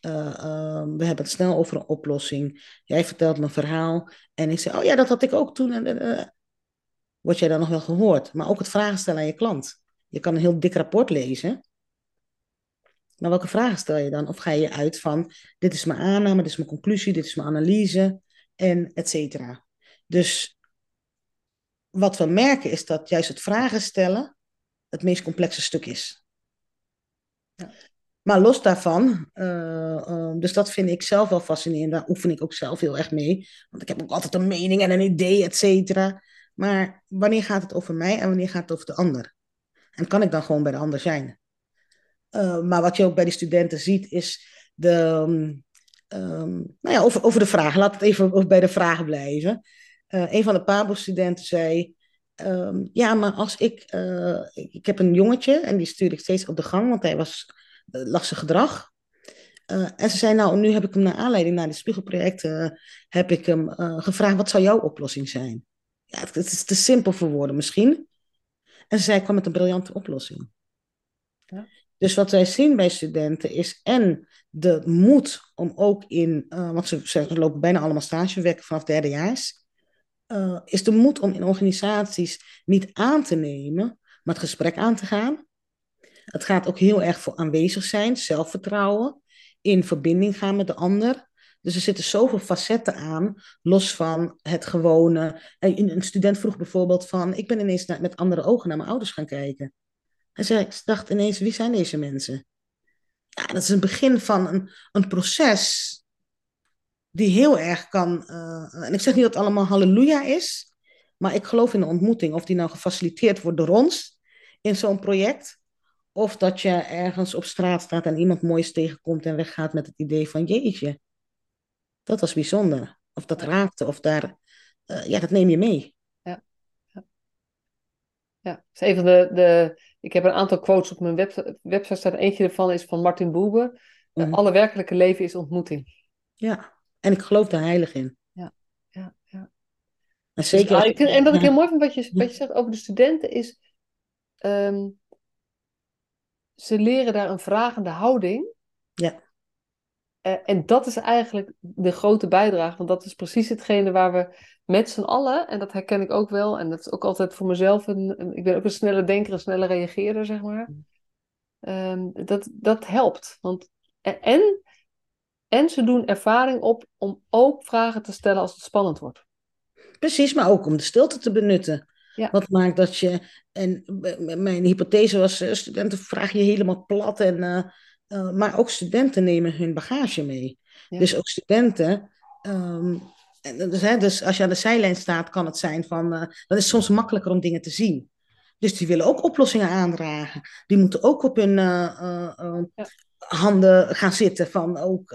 Uh, uh, we hebben het snel over een oplossing. Jij vertelt een verhaal en ik zeg, oh ja, dat had ik ook toen. En, Word jij dan nog wel gehoord? Maar ook het vragen stellen aan je klant. Je kan een heel dik rapport lezen. Maar welke vragen stel je dan? Of ga je uit van, dit is mijn aanname, dit is mijn conclusie, dit is mijn analyse, en et cetera. Dus wat we merken is dat juist het vragen stellen het meest complexe stuk is. Ja. Maar los daarvan, uh, uh, dus dat vind ik zelf wel fascinerend. Daar oefen ik ook zelf heel erg mee. Want ik heb ook altijd een mening en een idee, et cetera. Maar wanneer gaat het over mij en wanneer gaat het over de ander? En kan ik dan gewoon bij de ander zijn? Uh, maar wat je ook bij de studenten ziet, is de, um, nou ja, over, over de vragen. Laat het even bij de vragen blijven. Uh, een van de PABO-studenten zei: um, Ja, maar als ik. Uh, ik heb een jongetje en die stuur ik steeds op de gang, want hij was, zijn gedrag. en ze zei: Nou, nu heb ik hem naar aanleiding naar de Spiegelprojecten. heb ik hem gevraagd: Wat zou jouw oplossing zijn? Ja, het, het is te simpel voor woorden misschien. En Ik kwam met een briljante oplossing. Ja. Dus wat wij zien bij studenten is en de moed om ook in, uh, want ze, ze, lopen bijna allemaal stagewerken vanaf derdejaars, uh, is de moed om in organisaties niet aan te nemen, maar het gesprek aan te gaan. Het gaat ook heel erg voor aanwezig zijn, zelfvertrouwen, in verbinding gaan met de ander. Dus er zitten zoveel facetten aan, los van het gewone. Een student vroeg bijvoorbeeld van, ik ben ineens met andere ogen naar mijn ouders gaan kijken. En ze dacht ineens, wie zijn deze mensen? Ja, dat is een begin van een, een proces die heel erg kan... Uh, en ik zeg niet dat het allemaal halleluja is, maar ik geloof in de ontmoeting. Of die nou gefaciliteerd wordt door ons in zo'n project, of dat je ergens op straat staat en iemand moois tegenkomt en weggaat met het idee van jeetje, dat was bijzonder. Of dat raakte, of daar, uh, ja, dat neem je mee. Ja, dat is een van de, de ik heb een aantal quotes op mijn web, website staan. Eentje ervan is van Martin Boebe. Mm. Alle werkelijke leven is ontmoeting. Ja, en ik geloof daar heilig in. Ja, ja, ja. En, zeker dus, ah, en wat ik heel mooi vind wat je, wat je zegt over de studenten is... Um, ze leren daar een vragende houding. Ja. Uh, en dat is eigenlijk de grote bijdrage. Want dat is precies hetgene waar we met z'n allen, en dat herken ik ook wel, en dat is ook altijd voor mezelf, een, een ik ben ook een snelle denker, een snelle reageerder, zeg maar. Um, dat, dat helpt. Want, en, en ze doen ervaring op om ook vragen te stellen als het spannend wordt. Precies, maar ook om de stilte te benutten. Ja. Wat maakt dat je, en mijn hypothese was, eh, studenten vragen je helemaal plat, en, uh, uh, maar ook studenten nemen hun bagage mee. Ja. Dus ook studenten um, dus, hè, dus als je aan de zijlijn staat, kan het zijn van. Uh, dan is het soms makkelijker om dingen te zien. Dus die willen ook oplossingen aandragen. Die moeten ook op hun uh, handen gaan zitten van ook,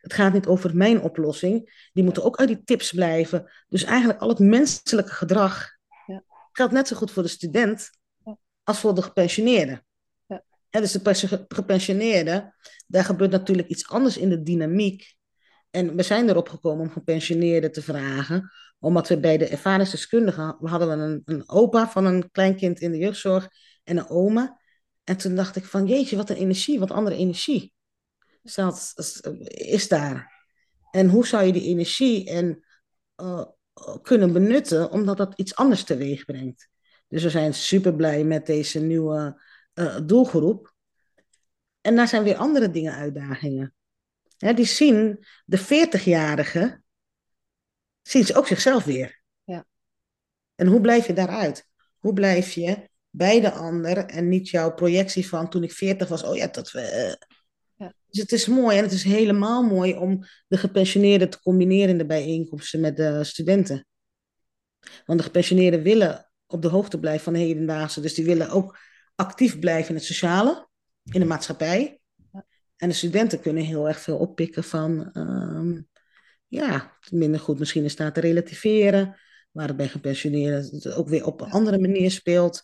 het gaat niet over mijn oplossing. Die moeten ook uit die tips blijven. Dus eigenlijk al het menselijke gedrag ja. geldt net zo goed voor de student als voor de gepensioneerde. Dus de gepensioneerden, daar gebeurt natuurlijk iets anders in de dynamiek. En we zijn erop gekomen om gepensioneerden te vragen, omdat we bij de ervaringsdeskundigen, we hadden een, een opa van een kleinkind in de jeugdzorg en een oma. En toen dacht ik van, jeetje, wat een energie, wat andere energie is daar. En hoe zou je die energie en, uh, kunnen benutten, omdat dat iets anders teweeg brengt. Dus we zijn super blij met deze nieuwe uh, doelgroep. En daar zijn weer andere dingen uitdagingen. die zien de 40-jarigen, zien ze ook zichzelf weer. Ja. En hoe blijf je daaruit? Hoe blijf je bij de ander en niet jouw projectie van toen ik 40 was, oh ja, dat we. Eh. Ja. Dus het is mooi en het is helemaal mooi om de gepensioneerden te combineren in de bijeenkomsten met de studenten. Want de gepensioneerden willen op de hoogte blijven van de hedendaagse, dus die willen ook actief blijven in het sociale, in de maatschappij. En de studenten kunnen heel erg veel oppikken van, um, ja, minder goed misschien in staat te relativeren, waar het bij gepensioneerden het ook weer op een andere manier speelt.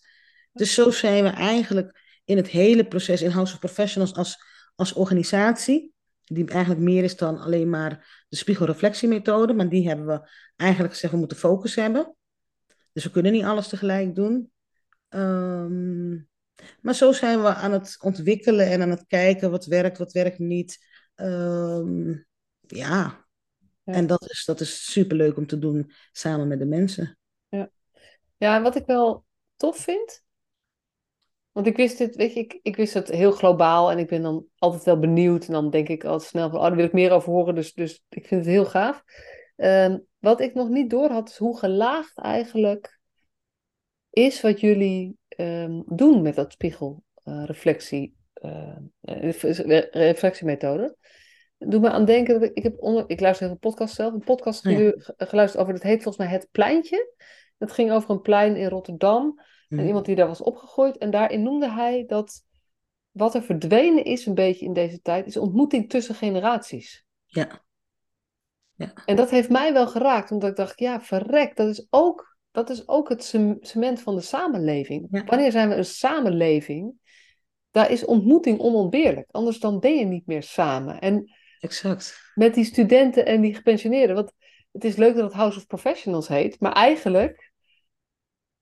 Dus zo zijn we eigenlijk in het hele proces in House of Professionals als, als organisatie, die eigenlijk meer is dan alleen maar de spiegelreflectiemethode, maar die hebben we eigenlijk gezegd, we moeten focus hebben. Dus we kunnen niet alles tegelijk doen. Um, maar zo zijn we aan het ontwikkelen en aan het kijken wat werkt, wat werkt niet. Um, ja. ja. en dat is, dat is superleuk om te doen samen met de mensen. Ja, ja en wat ik wel tof vind, want ik wist dit, weet je, ik, ik wist het heel globaal en ik ben dan altijd wel benieuwd. En dan denk ik altijd snel van, oh, daar wil ik meer over horen. Dus, dus ik vind het heel gaaf. Um, wat ik nog niet door had, is hoe gelaagd eigenlijk is wat jullie um, doen met dat spiegelreflectie, uh, uh, reflectiemethode. Doe me aan denken, dat ik, ik, heb onder, ik luister heel veel podcasts zelf, een podcast ja. geluisterd over, dat heet volgens mij Het Pleintje. Dat ging over een plein in Rotterdam en mhm. iemand die daar was opgegooid. En daarin noemde hij dat wat er verdwenen is een beetje in deze tijd, is ontmoeting tussen generaties. Ja. ja. En dat heeft mij wel geraakt, omdat ik dacht, ja, verrek, dat is ook dat is ook het cement van de samenleving. Wanneer zijn we een samenleving? Daar is ontmoeting onontbeerlijk. Anders dan ben je niet meer samen. En exact. met die studenten en die gepensioneerden. Want het is leuk dat het House of Professionals heet. Maar eigenlijk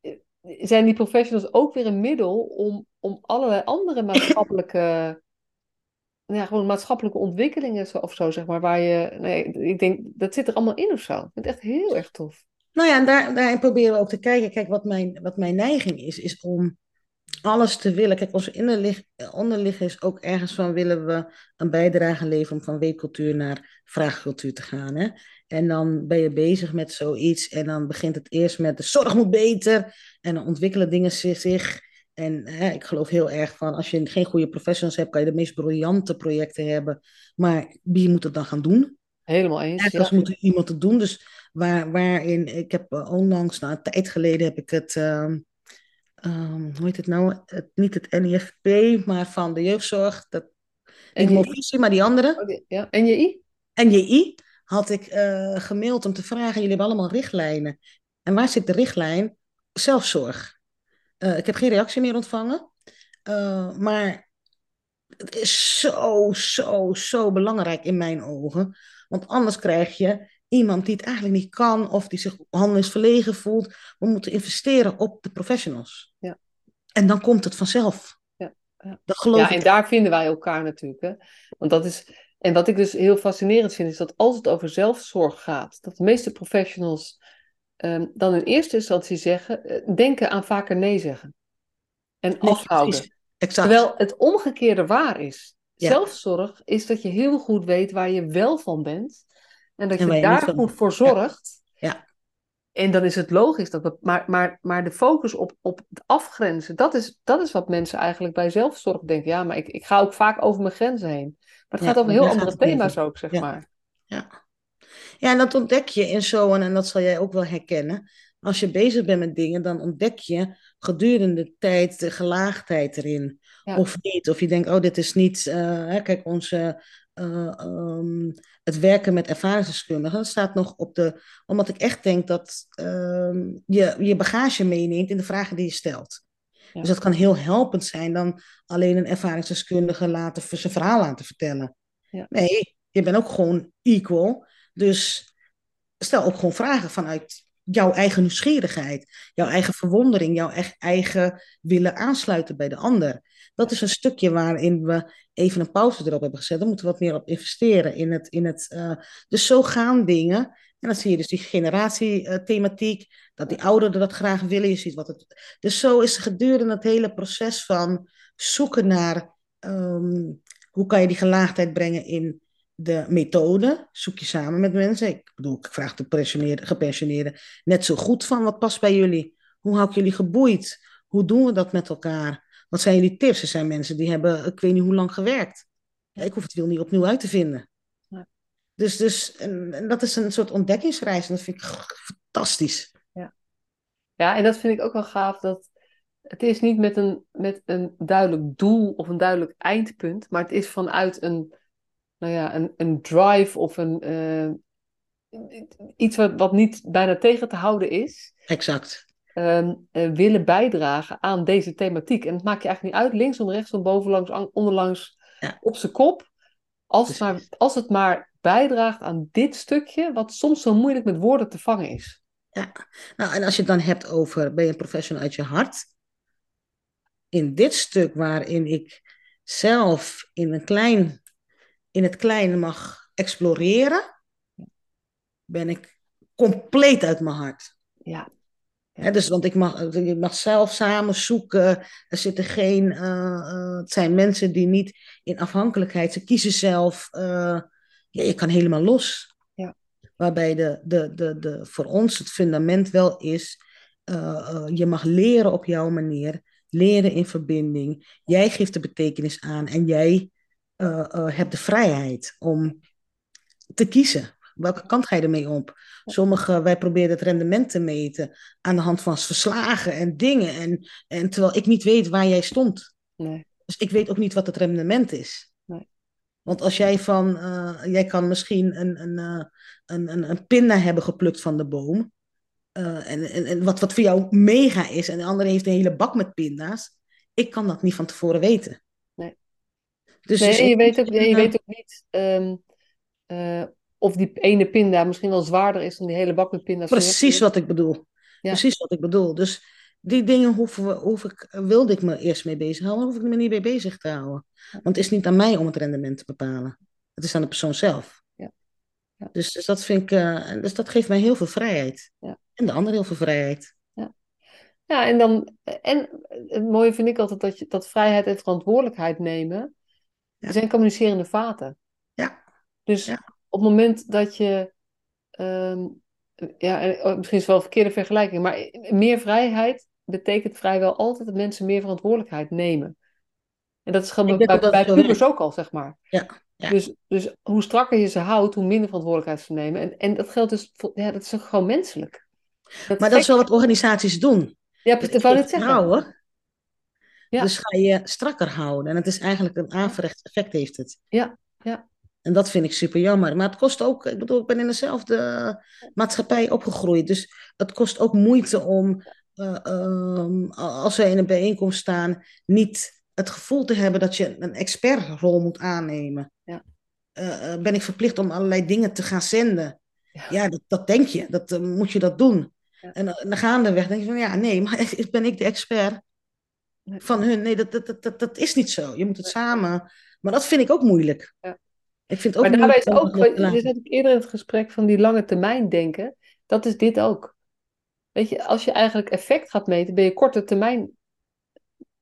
eh, zijn die professionals ook weer een middel om, om allerlei andere [coughs] maatschappelijke ja, gewoon maatschappelijke ontwikkelingen of zo, zeg maar, waar je, nee, ik denk, dat zit er allemaal in of zo. Ik vind het echt heel erg tof. Nou ja, en daar, daarin proberen we ook te kijken. Kijk, wat mijn, wat mijn neiging is, is om alles te willen. Kijk, onze onderliggen is ook ergens van willen we een bijdrage leveren om van weekcultuur naar vraagcultuur te gaan. Hè? En dan ben je bezig met zoiets en dan begint het eerst met de zorg moet beter en dan ontwikkelen dingen zich. En hè, ik geloof heel erg van als je geen goede professionals hebt, kan je de meest briljante projecten hebben. Maar wie moet het dan gaan doen? Helemaal eens. Ergens ja. moet iemand het doen. Dus Waar, waarin, ik heb eh, onlangs, nou een tijd geleden heb ik het, um, um, hoe heet het nou, het, niet het NIFP, maar van de jeugdzorg, dat, niet Movisie, maar die andere. Oh, ja, NJI? NJI had ik uh, gemaild om te vragen, jullie hebben allemaal richtlijnen. En waar zit de richtlijn? Zelfzorg. Uh, ik heb geen reactie meer ontvangen, uh, maar het is zo, zo, zo belangrijk in mijn ogen. Want anders krijg je iemand die het eigenlijk niet kan of die zich handelingsverlegen voelt. We moeten investeren op de professionals. Ja. En dan komt het vanzelf. Ja, ja. Dat geloof ja en daar vinden wij elkaar natuurlijk. Hè? Want dat is, en wat ik dus heel fascinerend vind, is dat als het over zelfzorg gaat, dat de meeste professionals um, dan in eerste instantie zeggen, eh, denken aan vaker nee zeggen. En afhouden. Terwijl het omgekeerde waar is. Zelfzorg is dat je heel goed weet waar je wel van bent en dat je, daar goed voor zorgt. Ja. En dan is het logisch dat we. Maar, maar, maar de focus op, op het afgrenzen, dat is, dat is wat mensen eigenlijk bij zelfzorg denken. Ja, maar ik, ik ga ook vaak over mijn grenzen heen. Maar het gaat over heel andere thema's ook, zeg maar. Ja. ja, en dat ontdek je in zo'n, en dat zal jij ook wel herkennen. Als je bezig bent met dingen, dan ontdek je gedurende de tijd de gelaagdheid erin. Of niet. Of je denkt, oh, dit is niet. Uh, kijk, onze. Uh, um, het werken met ervaringsdeskundigen staat nog op de. Omdat ik echt denk dat uh, je je bagage meeneemt in de vragen die je stelt. Dus dat kan heel helpend zijn dan alleen een ervaringsdeskundige laten, zijn verhaal laten vertellen. Ja. Nee, je bent ook gewoon equal. Dus stel ook gewoon vragen vanuit jouw eigen nieuwsgierigheid, jouw eigen verwondering, jouw eigen willen aansluiten bij de ander. Dat is een stukje waarin we even een pauze erop hebben gezet. Daar moeten we wat meer op investeren. In het, in het, uh, dus zo gaan dingen. En dan zie je dus die generatiethematiek, dat die ouderen dat graag willen. Je ziet wat het. Dus zo is gedurende het hele proces van zoeken naar um, hoe kan je die gelaagdheid brengen in de methode zoek je samen met mensen. Ik bedoel, ik vraag de gepensioneerden net zo goed van wat past bij jullie. Hoe hou ik jullie geboeid? Hoe doen we dat met elkaar? Wat zijn jullie tips? Er zijn mensen die hebben, ik weet niet hoe lang gewerkt. ik hoef het wiel niet opnieuw uit te vinden. Ja. Dus, dus en, en, dat is een soort ontdekkingsreis. En dat vind ik fantastisch. Ja. ja, en dat vind ik ook wel gaaf. Dat het is niet met een, met een duidelijk doel of een duidelijk eindpunt. Maar het is vanuit een nou ja, een, een drive of een, uh, iets wat, wat niet bijna tegen te houden is. Exact. Um, willen bijdragen aan deze thematiek. En het maakt je eigenlijk niet uit, linksom, rechtsom, bovenlangs, onderlangs, ja. op zijn kop. Als het, maar, als het maar bijdraagt aan dit stukje, wat soms zo moeilijk met woorden te vangen is. Ja, nou en als je het dan hebt over, ben je een professional uit je hart? In dit stuk waarin ik zelf in een klein in het kleine mag exploreren, ben ik compleet uit mijn hart. Ja. Dus, want ik mag, ik mag zelf samen zoeken. Er zitten geen. Uh, het zijn mensen die niet in afhankelijkheid. Ze kiezen zelf. Uh, ja, je kan helemaal los. Ja. Waarbij de, de, de, de, voor ons het fundament wel is. je mag leren op jouw manier. Leren in verbinding. Jij geeft de betekenis aan en jij uh, heb de vrijheid om te kiezen. Welke kant ga je ermee op? Sommige, wij proberen het rendement te meten aan de hand van verslagen en dingen. En, en terwijl ik niet weet waar jij stond. Nee. Dus ik weet ook niet wat het rendement is. Nee. Want als jij van, uh, jij kan misschien een, een, een, een, een pinda hebben geplukt van de boom. Uh, en, en, en wat, wat voor jou mega is, en de andere heeft een hele bak met pinda's. Ik kan dat niet van tevoren weten. Dus nee, je weet ook, je weet ook niet um, uh, of die ene pinda misschien wel zwaarder is dan die hele bak met pinda's. Precies wat ik bedoel. Ja. Precies wat ik bedoel. Dus die dingen hoeven we, hoef ik, wilde ik me eerst mee bezighouden, hoef ik me niet mee bezig te houden. Want het is niet aan mij om het rendement te bepalen. Het is aan de persoon zelf. Ja. Ja. Dus, dus, dat vind ik, uh, dus dat geeft mij heel veel vrijheid. Ja. En de ander heel veel vrijheid. Ja. Ja, en dan, en het mooie vind ik altijd dat, je, dat vrijheid en verantwoordelijkheid nemen, zijn communicerende vaten. Ja. Dus op het moment dat je, um, ja, oh, misschien is het wel een verkeerde vergelijking, maar meer vrijheid betekent vrijwel altijd dat mensen meer verantwoordelijkheid nemen. En dat is gewoon bij, bij, pubers ook al, zeg maar. Ja. Ja. Dus, dus hoe strakker je ze houdt, hoe minder verantwoordelijkheid ze nemen. En, en dat geldt dus, voor, ja, dat is gewoon menselijk. Dat maar dat is wel wat organisaties doen. Ja, dat wou het zeggen. Houden. Dus ga je strakker houden. En het is eigenlijk een averechts effect heeft het. Ja, ja. En dat vind ik super jammer. Maar het kost ook, ik bedoel, ik ben in dezelfde maatschappij opgegroeid. Dus het kost ook moeite om, uh, um, als we in een bijeenkomst staan, niet het gevoel te hebben dat je een expertrol moet aannemen. Ja. Uh, ben ik verplicht om allerlei dingen te gaan zenden? Ja, ja dat, dat denk je, dat uh, moet je dat doen. Ja. En dan gaandeweg denk je van ja, nee, maar [laughs] ben ik de expert? van hun. Nee, dat, dat, dat, dat is niet zo. Je moet het samen. Maar dat vind ik ook moeilijk. Ja. Ik vind het ook maar daarbij is ook, je zat ook eerder in het gesprek van die lange termijn denken. Dat is dit ook. Weet je, als je eigenlijk effect gaat meten, ben je korte termijn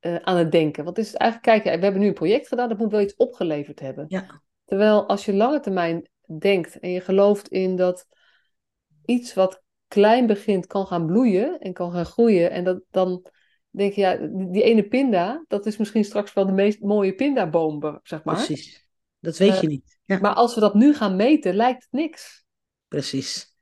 uh, aan het denken. Want is het eigenlijk, kijk, we hebben nu een project gedaan, dat moet wel iets opgeleverd hebben. Ja. Terwijl als je lange termijn denkt en je gelooft in dat iets wat klein begint kan gaan bloeien en kan gaan groeien en dat dan denk je, ja, die ene pinda, dat is misschien straks wel de meest mooie pindaboom, zeg maar. Precies, dat weet je eh, niet. Ja. Maar als we dat nu gaan meten, lijkt het niks. Precies.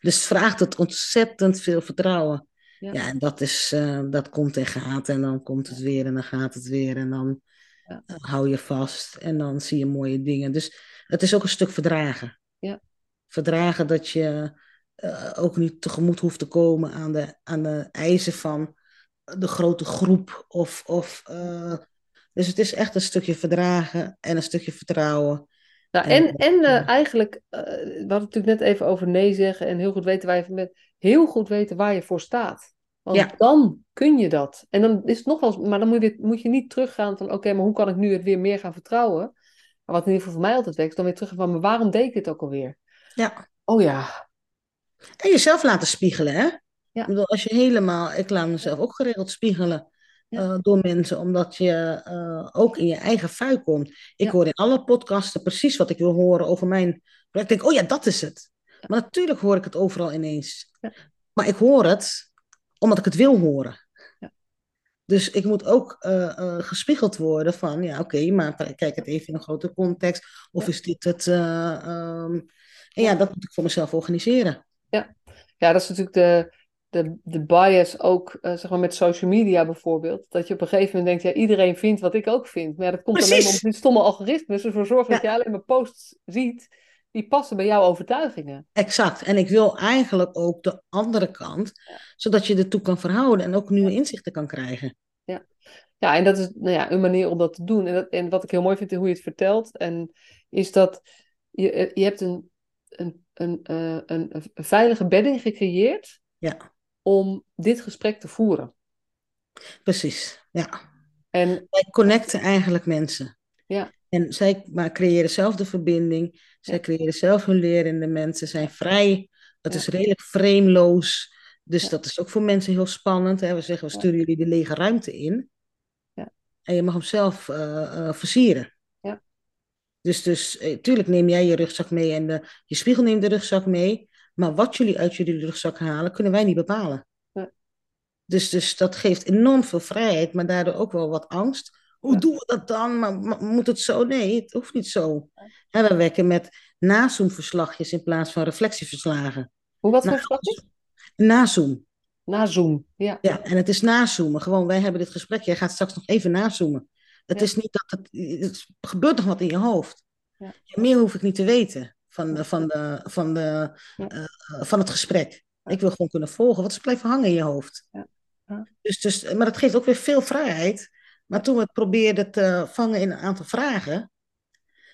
Dus vraagt het ontzettend veel vertrouwen. Ja, en dat, is, eh, dat komt en gaat en dan komt het weer en dan gaat het weer en dan Ja. eh, hou je vast en dan zie je mooie dingen. Dus het is ook een stuk verdragen. Ja. Verdragen dat je ook niet tegemoet hoeft te komen aan de, aan de eisen van de grote groep. Of, of, dus het is echt een stukje verdragen en een stukje vertrouwen. Nou, En- en en eh, eigenlijk, eh, we hadden het natuurlijk net even over nee zeggen en heel goed weten waar je met, heel goed weten waar je voor staat. Want Ja. dan kun je dat. En dan is het nog wel, maar dan moet je, moet je niet teruggaan van, oké, maar hoe kan ik nu het weer meer gaan vertrouwen? Maar wat in ieder geval voor mij altijd werkt, is dan weer terug van, maar waarom deed ik dit ook alweer? Ja. Oh ja, En jezelf laten spiegelen, hè? Ja. Ik bedoel, als je helemaal, ik laat mezelf ook geregeld spiegelen Ja. eh, door mensen, omdat je eh, ook in je eigen fui komt. Ik Ja. hoor in alle podcasten precies wat ik wil horen over mijn project. Ik denk, oh ja, dat is het. Maar natuurlijk hoor ik het overal ineens. Ja. Maar ik hoor het omdat ik het wil horen. Ja. Dus ik moet ook eh, gespiegeld worden van, ja, oké, maar kijk het even in een grotere context. Of Ja. is dit het? eh, ehm, en ja, dat moet ik voor mezelf organiseren. ja, dat is natuurlijk de, de, de bias ook, eh, zeg maar met social media bijvoorbeeld. Dat je op een gegeven moment denkt, ja, iedereen vindt wat ik ook vind. Maar ja, dat komt alleen Precies. omdat die stomme algoritmes ervoor zorgen dat Ja. je alleen maar posts ziet die passen bij jouw overtuigingen. Exact. En ik wil eigenlijk ook de andere kant, zodat je ertoe kan verhouden en ook nieuwe inzichten kan krijgen. Ja, en dat is nou ja, een manier om dat te doen. En, dat, en wat ik heel mooi vind in hoe je het vertelt, en, is dat je, eh, je hebt een, een, een, eh, een, een veilige bedding gecreëerd Ja, om dit gesprek te voeren. precies. Ja. En Wij connecten eigenlijk mensen. Ja. En zij maar creëren zelf de verbinding. Zij Ja. creëren zelf hun lerende mensen. Zijn vrij. Ja. is redelijk frameloos. Dus Ja. dat is ook voor mensen heel spannend. Hè? We zeggen, we sturen jullie de lege ruimte in. Ja. En je mag hem zelf eh, eh, versieren. Ja. Dus, dus eh, tuurlijk neem jij je rugzak mee en de, je spiegel neemt de rugzak mee. Maar wat jullie uit jullie rugzak halen, kunnen wij niet bepalen. Ja. Dus, dus dat geeft enorm veel vrijheid, maar daardoor ook wel wat angst. Hoe doen we dat dan? Maar, maar moet het zo? Nee, het hoeft niet zo. En we werken met nazoomverslagjes in plaats van reflectieverslagen. hoe wat voor Nou, verslag? Nazoom. Na Zoom. Ja. Ja, en het is nazoomen. Gewoon, wij hebben dit gesprek. Jij gaat straks nog even nazoomen. Het Ja. is niet dat het, het gebeurt nog wat in je hoofd. Ja. Meer hoef ik niet te weten van, de, van, de, van, de, Ja. eh, van het gesprek. Ik wil gewoon kunnen volgen. Wat is blijven hangen in je hoofd? Ja. Ja. Dus, dus, maar dat geeft ook weer veel vrijheid. Maar toen we het probeerden te vangen in een aantal vragen,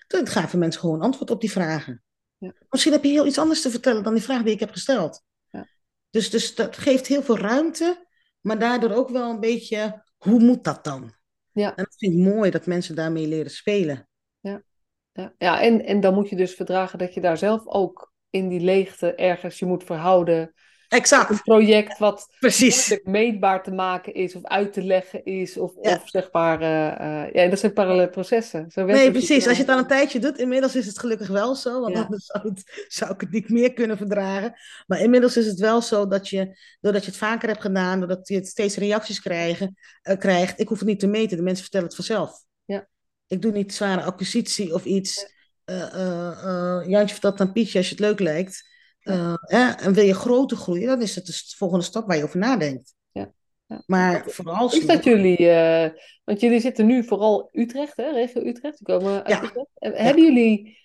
toen gaven mensen gewoon antwoord op die vragen. Ja. Misschien heb je heel iets anders te vertellen dan die vraag die ik heb gesteld. Ja. Dus, dus dat geeft heel veel ruimte, maar daardoor ook wel een beetje, hoe moet dat dan? Ja. En dat vind ik mooi dat mensen daarmee leren spelen. Ja, ja en, en dan moet je dus verdragen dat je daar zelf ook in die leegte ergens je moet verhouden. Een Exact, project wat precies. meetbaar te maken is of uit te leggen is. Of, Ja. of zeg maar, eh, ja, en dat zijn parallele processen. Zo Nee, precies. Als je het al een tijdje doet, inmiddels is het gelukkig wel zo. Want Ja. anders zou, het- zou ik het niet meer kunnen verdragen. Maar inmiddels is het wel zo dat je, doordat je het vaker hebt gedaan, doordat je het steeds reacties krijgen, eh, krijgt. Ik hoef het niet te meten, de mensen vertellen het vanzelf. Ik doe niet zware acquisitie of iets. Eh, eh, eh, Jantje vertelt aan Pietje als je het leuk lijkt. Eh, hè, en wil je groter groeien, dan is het de volgende stap waar je over nadenkt. Ja. Ja. Maar vooral Is dat jullie, want jullie zitten nu vooral Utrecht, hè, regio Utrecht, die komen uit Ja. Utrecht. En Hebben jullie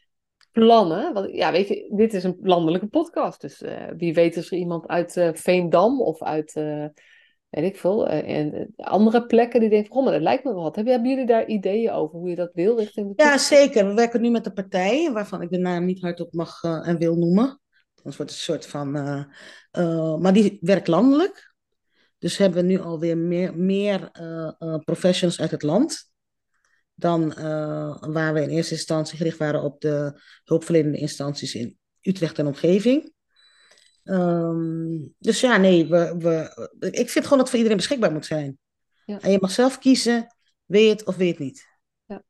plannen? Want ja, weet je, dit is een landelijke podcast, dus wie weet is er iemand uit Veendam of uit, weet ik veel, eh, en eh, andere plekken die denken, oh, maar dat lijkt me wel wat. Hebben, jullie daar ideeën over hoe je dat wil richting de Ja, zeker. We werken nu met de partijen, waarvan ik de naam niet hardop mag eh, en wil noemen. Anders wordt het een soort van. maar die werkt landelijk. Dus hebben we nu alweer meer, meer professionals uit het land. Dan waar we in eerste instantie gericht waren op de hulpverlenende instanties in Utrecht en omgeving. Ehm, dus ja, nee, we, we, ik vind gewoon dat het voor iedereen beschikbaar moet zijn. Ja. En je mag zelf kiezen, wil je het of wil je het niet. Ja.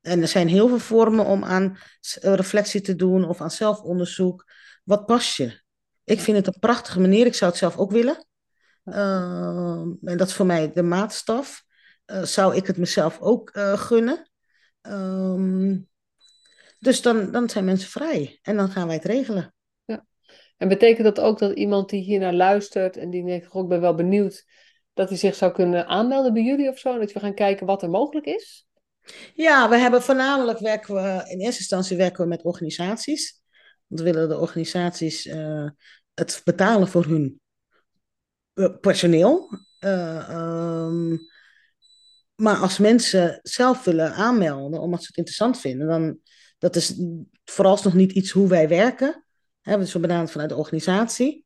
En er zijn heel veel vormen om aan eh, reflectie te doen of aan zelfonderzoek. Wat past je? Ik vind het een prachtige manier. Ik zou het zelf ook willen. Ehm, en dat is voor mij de maatstaf. Eh, zou ik het mezelf ook eh, gunnen? Ehm, dus dan, dan zijn mensen vrij. En dan gaan wij het regelen. En betekent dat ook dat iemand die hier naar luistert en die denkt, goh, ik ben wel benieuwd, dat hij zich zou kunnen aanmelden bij jullie of zo? Dat we gaan kijken wat er mogelijk is? Ja, we hebben voornamelijk werken we, in eerste instantie werken we met organisaties. Want we willen de organisaties uh, het betalen voor hun uh, personeel. Uh, um, maar als mensen zelf willen aanmelden, omdat ze het interessant vinden, dan dat is vooralsnog niet iets hoe wij werken. Hè, we zijn benaderd vanuit de organisatie.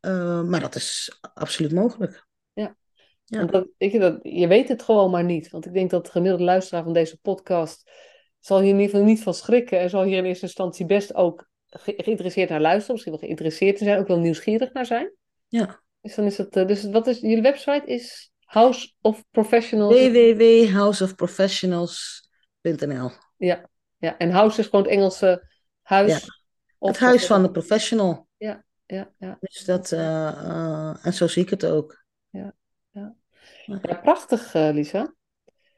Uh, maar dat is absoluut mogelijk. Ja, ja. Dat, ik, dat, je weet het gewoon maar niet. Want ik denk dat de gemiddelde luisteraar van deze podcast zal hier in ieder geval niet van schrikken. En zal hier in eerste instantie best ook ge geïnteresseerd naar luisteren. Misschien wel geïnteresseerd te zijn, ook wel nieuwsgierig naar zijn. Ja. Dus dan is het, dus wat is, jullie website is House of Professionals? www.houseofprofessionals.nl Ja, ja, en house is gewoon het Engelse huis. Ja. Het huis van de professional. Ja, ja, ja. Dus dat, uh, uh, en zo zie ik het ook. Ja, ja. ja prachtig, uh, Lisa.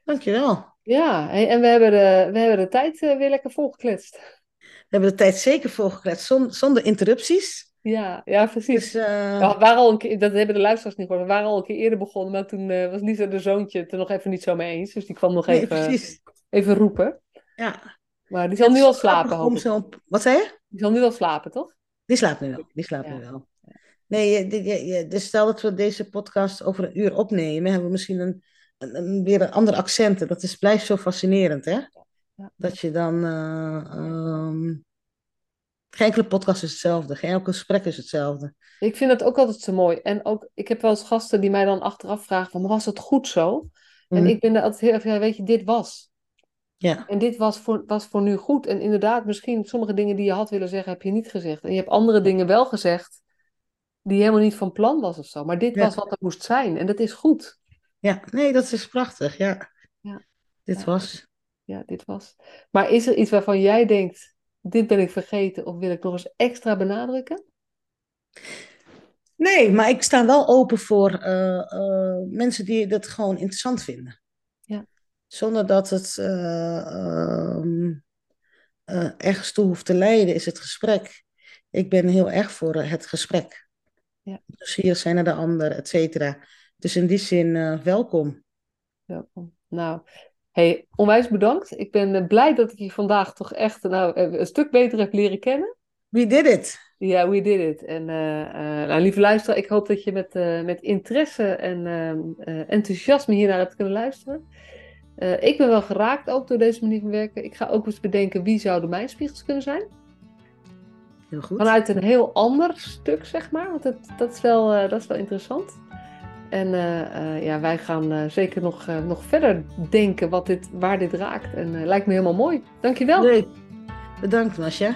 Dankjewel. Ja, en we hebben de, we hebben de tijd weer lekker volgekletst. We hebben de tijd zeker volgekletst, zonder, zonder interrupties. Ja, ja precies. Dus, uh... we waren al een keer, dat hebben de luisteraars niet gehoord. We waren al een keer eerder begonnen, maar toen uh, was Lisa de zoontje het er nog even niet zo mee eens. Dus die kwam nog nee, even, even roepen. Ja. Maar die zal nu al slapen, hoop ik. Zo... Wat zei je? Die zal nu al slapen, toch? Die slaapt nu wel. Die slaapt ja. nu wel. Nee, je, je, je, dus stel dat we deze podcast over een uur opnemen, hebben we misschien een, een, een weer een ander accent. Dat is, blijft zo fascinerend, hè? Ja. Dat je dan... Uh, um... Geen enkele podcast is hetzelfde. Geen enkel gesprek is hetzelfde. Ik vind dat ook altijd zo mooi. En ook, ik heb wel eens gasten die mij dan achteraf vragen van, was het goed zo? Mm. En ik ben er altijd heel erg, ja, weet je, dit was. Ja. En dit was voor, was voor nu goed. En inderdaad, misschien sommige dingen die je had willen zeggen, heb je niet gezegd. En je hebt andere dingen wel gezegd, die helemaal niet van plan was of zo. Maar dit Ja. was wat er moest zijn. En dat is goed. Ja, nee, dat is prachtig. Ja. Ja. Dit Ja. was. Ja, dit was. Maar is er iets waarvan jij denkt, dit ben ik vergeten of wil ik nog eens extra benadrukken? Nee, maar ik sta wel open voor eh, eh, mensen die dat gewoon interessant vinden. Zonder dat het eh, ehm, eh, ergens toe hoeft te leiden, is het gesprek. Ik ben heel erg voor het gesprek. Ja. Nieuwsgierig zijn naar de ander, et cetera. Dus in die zin, eh, welkom. Welkom. Nou, hey, onwijs bedankt. Ik ben blij dat ik je vandaag toch echt nou, een stuk beter heb leren kennen. We did it. Ja, we did it. En nou, lieve luisteraar, ik hoop dat je met, met interesse en ehm, eh, enthousiasme hiernaar hebt kunnen luisteren. Eh, ik ben wel geraakt ook door deze manier van werken. Ik ga ook eens bedenken wie zouden mijn spiegels kunnen zijn. Heel goed. Vanuit een heel ander stuk, zeg maar. Want dat, dat, is, wel, eh, dat is wel interessant. En eh, ja, wij gaan zeker nog, nog verder denken wat dit, waar dit raakt. En lijkt me helemaal mooi. Dankjewel. Leuk. Bedankt, Masja.